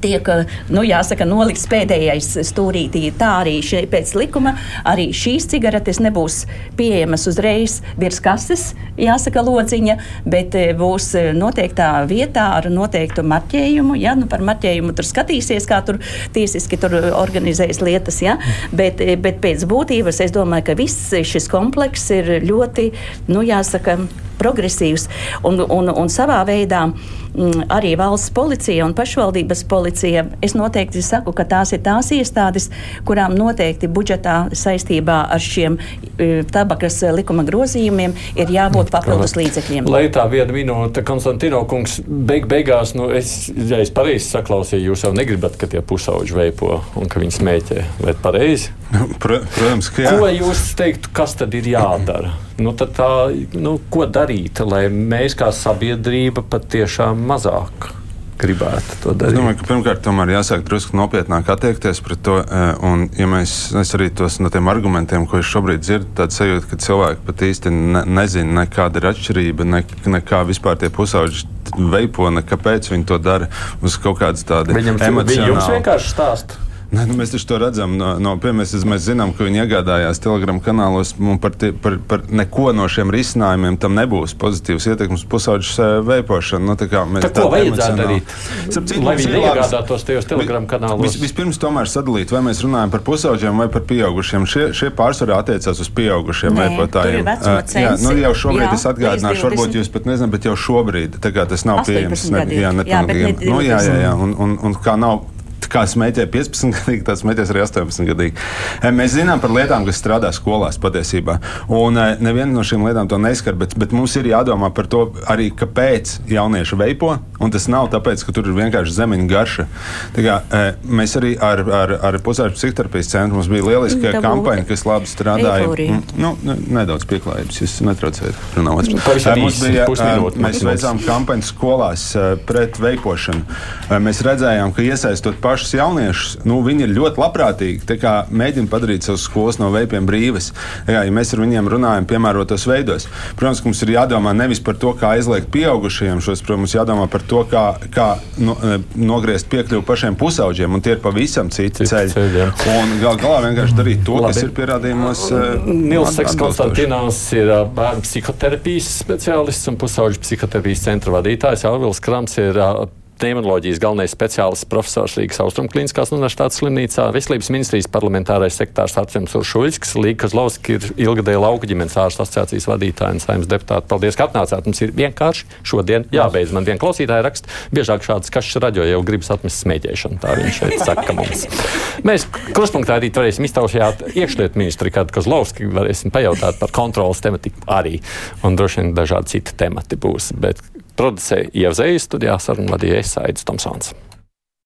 tiek nu, jāsaka, nolikts pēdējais stūrītī. Tā arī šie, pēc likuma arī šīs cigaretes nebūs pieejamas uzreiz virs kases, jāsaka, lodziņa, bet eh, būs eh, noteiktā vietā ar noteiktu marķējumu. Ja? Nu, par marķējumu tur skatīsies, kā tur tiesiski tur organizējas lietas. Ja? Bet, eh, bet pēc būtības es domāju, ka viss šis komplekss ir ļoti, nu, jāsaka, progresīvs un, un, un savā veidā mm, arī valsts policija un pašvaldības policija. Es noteikti saku, ka tās ir tās iestādes, kurām noteikti budžetā saistībā ar šiem e, tabakas likuma grozījumiem ir jābūt papildus līdzekļiem. Lai tā viena minūte, Konstantino kungs, beig beigās, nu, es, ja es pareizi saklausīju, jūs jau negribat, ka tie pusauģi veipo un ka viņi smēķē. Vai pareizi? Pro, protams, ka jā. Ko jūs teiktu, kas tad ir jādara? Nu, tad tā, nu, ko darīt, lai mēs kā sabiedrība patiešām mazāk gribētu to Es darīt? domāju, ka pirmkārt tomēr jāsāk drusku nopietnāk attiekties pret to. eh, Un, ja mēs es arī tos no tiem argumentiem, ko es šobrīd dzirdu, tad sajūta, ka cilvēki pat īsti ne, nezina, ne kāda ir atšķirība, ne, ne kā vispār tie pusauģi veipo, ne kāpēc viņi to dara uz kaut kādas tādas Viņam, emocionālas. vienkārši stāsta. Nē, nu, mēs taču to redzam. No, no, piemēram, mēs, mēs zinām, ka viņi iegādājās telegramu kanālos. Par, tie, par, par neko no šiem risinājumiem tam nebūs pozitīvs ietekmes pusauģis veipošana. Nu, tā kā mēs tādu vajadzētu darīt? Starp citu, Lai viņi neiegādātos tajos telegramu kanālos. Vis, vispirms tomēr sadalīt, vai mēs runājam par pusauģiem vai par pieaugušiem. Šie, šie pārsvarā attiecās uz pieaugušiem vecuma Uh, jā, nu, jau šobrīd Jā, es atgādināšu, līdz varbūt 20. jūs pat nezināt, bet jau šobrīd tā kā tas nav 18 pieejams. gadiem. jā, Jā, bet ne nu, jā, jā, 20. jā, un, un, un kā nav. Kā smēķē 15 gadīgi, tā smēķēs arī 18 gadīgi. E, Mēs zinām par lietām, kas strādā skolās patiesībā. Un e, neviena no šīm lietām to neskar, bet, bet mums ir jādomā par to arī, kāpēc jaunieši veipo. Un tas nav tāpēc, ka tur ir vienkārši zemeņa garša. Tā kā, e, mēs arī ar, ar, ar pusauģu psihoterapijas centru mums bija lieliska Dabū kampaņa, kas labi strādāja. Mm, Nu, ne- nedaudz pieklājības, jūs netraucējat. runāt. Mums bija, pusminūte Mēs veicām kampaņu skolās eh, pret veipošanu. Eh, Mēs redzējām, ka iesaistot pašus jauniešus, nu, viņi ir ļoti labprātīgi. Mēģina padarīt savus skolas no veipiem brīvas. Kā, Ja mēs ar viņiem runājam, piemērotos veidos, protams, mums ir jādomā nevis par to, kā aizliegt pieaugušajiem šos, protams, jādomā par to, kā, kā no, eh, nogriezt piekļuvi pašiem pusauģiem, un tie ir pavisam citi Citi ceļi. ceļi, jā. Un gal galā vienkārši darīt to, kas Labi. ir pierādījumos. eh, Nils Seks atbilstoši. Konstantinos ir ā, bērnu psihoterapijas speciālists un pusauģu psihoterapijas centra vadītājs. Alvils Krams ir ā, epidemioloģijas galvenais speciālists profesors Rīgas Austrumklīniskās universitātes slimnīcā, veselības ministrijas parlamentārais sektārs Arčuns Uršuļskis, Līga Kozlovski ir ilgadēja lauka ģimenes ārstu asociācijas vadītāja un saimnes deputāta. Paldies, ka atnācāt. Mums ir vienkārši šodien jābeidz. Man viena klausītāja raksta, biežāk šādas kašas raģo jau gribas atmest smēķēšanu. Tā viņš šeit saka mums. Mēs kruspunktā arī varēsim iztaujāt iekšlietu ministru Rikārdu Kozlovski, varēsim pajautāt par kontrolas tematiku arī. Un droši vien dažādi citi temati būs. Bet producēja Ievzējas studijā sarunu vadīja Aits Tomsons.